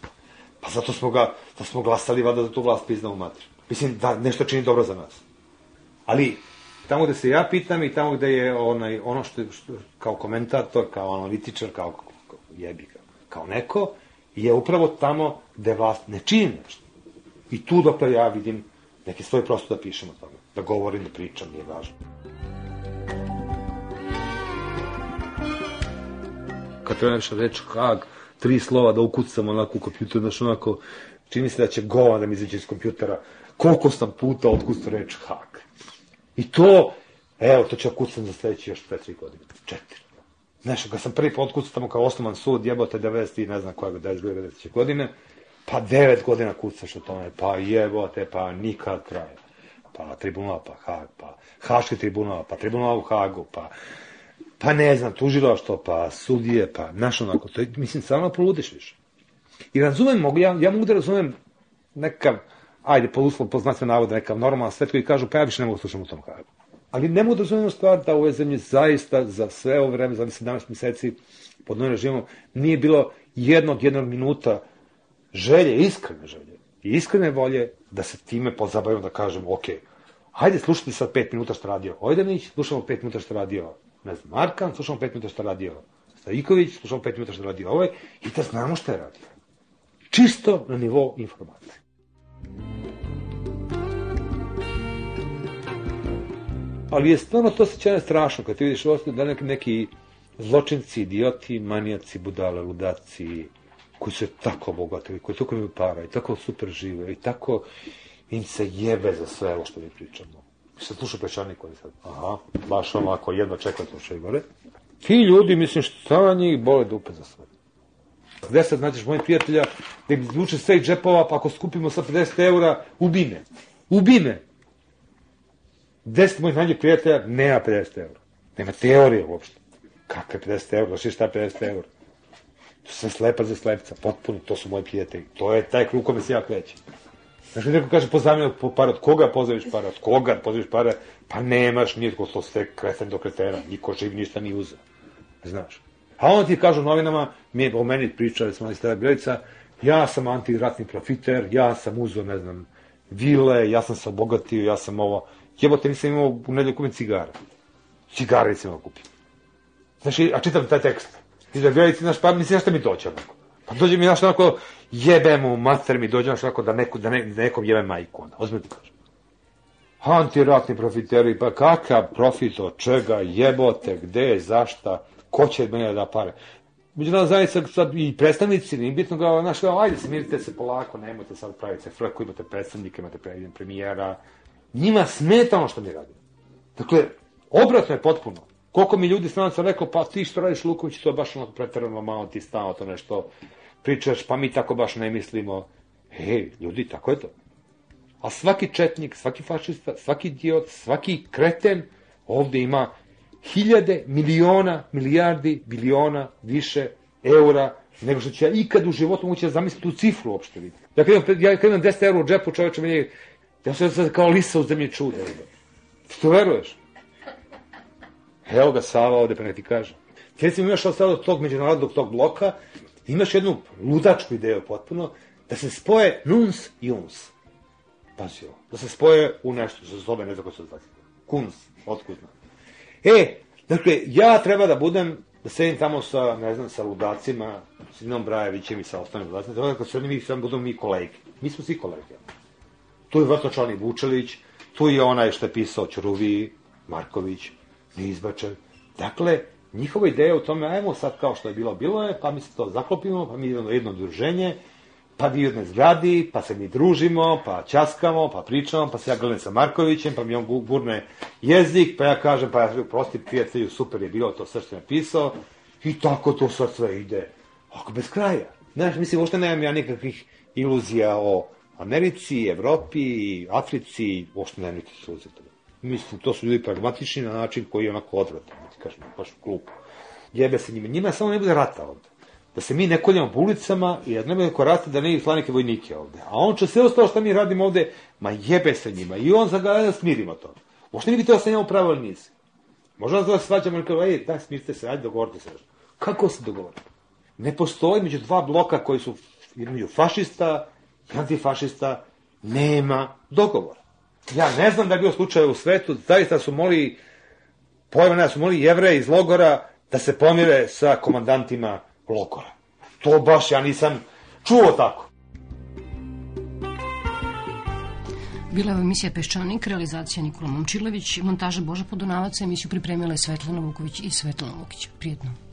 Pa zato smo ga, da smo glasali vada za tu vlast pizna u matri. Mislim da nešto čini dobro za nas. Ali tamo gde se ja pitam i tamo gde je onaj, ono što, što kao komentator, kao analitičar, kao, kao jebi ga, kao neko, je upravo tamo gde vlast ne čini nešto. I tu dokle ja vidim neke svoje prosto da pišem o tome. Da govorim, da pričam, nije važno. Kad treba nešto reći Hag, tri slova da ukucam onako u kompjuter, znaš onako, čini se da će govan da mi izađe iz kompjutera. Koliko sam puta otkucao reč Hag. I to, evo, to ću okucam za sledeći još 2-3 godine. Četiri. Znaš, kad sam prvi put otkucao tamo kao osnovan sud, jebote 90 i ne znam koja 92. 90. godine, pa 9 godina kucaš o tome, pa jebote, pa nikad kraja. Pa tribunal, pa Hag, pa Haški tribunal, pa tribunal u Hagu, pa pa ne znam, tužilaštvo, pa sudije, pa, znaš onako, to mislim, stvarno poludiš više. I razumem, mogu, ja, ja mogu da razumem nekav, ajde, po uslov, po znacima navoda, nekav normalan svet koji kažu, pa ja više ne mogu da slušam u tom Hagu. Ali ne mogu da razumem stvar da u ovoj zemlji zaista za sve ovo vreme, za 17 meseci pod novim režimom, nije bilo jednog, jednog minuta želje, iskrene želje i iskrene volje da se time pozabavimo, da kažem, ok, hajde slušati sad pet minuta što radio Ojdanić, slušamo pet minuta što radio, ne znam, Markan, slušamo pet minuta što radio Stajiković, slušamo pet minuta što radio ovaj, i da znamo šta je radio. Čisto na nivou informacije. Ali je stvarno to sećanje strašno, kad ti vidiš da neki, neki zločinci, idioti, manijaci, budale, ludaci, koji su tako bogatili, koji toliko imaju para i tako super žive i tako im se jebe za sve ovo što mi pričamo. Se sluša pešanik koji sad, aha, baš ovako, jedva čeka da slušaju gore. Ti ljudi, mislim, šta na njih bole dupe za sve. Gde sad nađeš mojih prijatelja da im izvuče sve džepova, pa ako skupimo sa 50 eura, ubine. Ubine. 10 mojih najboljih prijatelja nema 50 eura. Nema teorije uopšte. Kakve 50 eura? Znaš šta 50 eura? To sam slepa za slepca, potpuno, to su moji prijatelji. To je taj krug kome se ja krećem. Znaš, neko kaže pozajmio po par, od koga pozajmiš pare, od koga pozajmiš pare, pa nemaš, nije to sve kreten do kretena, niko živ ništa ni uzeo. Znaš. A onda ti kažu novinama, mi o meni pričali smo iz Bjelica, ja sam antiratni profiter, ja sam uzeo, ne znam, vile, ja sam se obogatio, ja sam ovo, jebote, nisam imao u nedelju kupim. Cigare nisam imao kupim. Znaš, a čitam taj tekst. Ti da Bjelici, znaš, pa mislim, šta mi doće onako. Pa dođe mi, znaš, onako, jebe mu, mater mi dođe, znaš, onako, da, neku, da, ne, da nekom jebe majku, onda, ozbiljno ti kažem. Antiratni profiteri, pa kakav profit, od čega, jebote, gde, zašta, ko će mene da pare. Međunarodna zajednica sad i predstavnici, nije bitno ga, znaš, kao, ajde, smirite se polako, nemojte sad praviti se frku, imate predstavnike, imate premijera. Njima smeta ono što mi radimo. Dakle, obratno je potpuno. Koliko mi ljudi stranaca rekao, pa ti što radiš Luković, to je baš ono preterano malo ti stano to nešto pričaš, pa mi tako baš ne mislimo. Hej, ljudi, tako je to. A svaki četnik, svaki fašista, svaki idiot, svaki kreten ovde ima hiljade, miliona, milijardi, biliona više eura nego što ću ja ikad u životu moći da zamislim tu cifru uopšte vidjeti. Ja kad imam, ja kad imam 10 eura u džepu, čoveče, meni, ja sam sad kao lisa u zemlji čude. Ti to veruješ? Evo ga Sava ovde, pa ne ti kažem. Ti recimo imaš sad od tog međunarodnog tog bloka, imaš jednu ludačku ideju potpuno, da se spoje nuns i uns. Pazi ovo. Da se spoje u nešto, što se zove, ne znam ko se zove. Kuns, otkudno. E, dakle, ja treba da budem da sedim tamo sa, ne znam, sa ludacima, s Inom Brajevićem i sa ostalim ludacima, je kako se mi sam budemo mi kolege. Mi smo svi kolege. Tu je Vrtočani Vučelić, tu je onaj što je pisao Ćuruvi, Marković, Nizbačev. Dakle, njihova ideja u tome, ajmo sad kao što je bilo, bilo je, pa mi se to zaklopimo, pa mi idemo jedno udruženje, pa vi jednoj zgradi, pa se mi družimo, pa časkamo, pa pričamo, pa se ja gledam sa Markovićem, pa mi on gurne jezik, pa ja kažem, pa ja prosti prijatelju, super je bilo to sve što je napisao, i tako to sad sve ide, ako bez kraja. Znaš, mislim, uopšte nemam ja nikakvih iluzija o Americi, Evropi, Africi, uopšte nemam nikakvih iluzija toga. Mislim, to su ljudi pragmatični na način koji je onako odvratan, da kažem, baš glupo. Jebe se njima, njima samo ne bude rata ovde da se mi ne koljamo po ulicama i da ne bude korate da ne idu slanike vojnike ovde. A on će sve ostalo što mi radimo ovde, ma jebe se njima. I on za da smirimo to. Uopšte ne bi teo sa njemu pravilan niz. Možda da se svađamo i kao, ej, daj, smirite se, ajde, dogovorite se. Kako se dogovorite? Ne postoji među dva bloka koji su između fašista i antifašista, nema dogovora. Ja ne znam da je bio slučaj u svetu, zaista su moli, pojma da su moli jevreji iz logora da se pomire sa komandantima logora. To baš ja nisam čuo tako.
Bila je emisija Peščanik, realizacija Nikola Momčilović, montaža Boža Podunavaca, emisiju pripremila je Svetlana Vuković i Svetlana Vukić. Prijetno.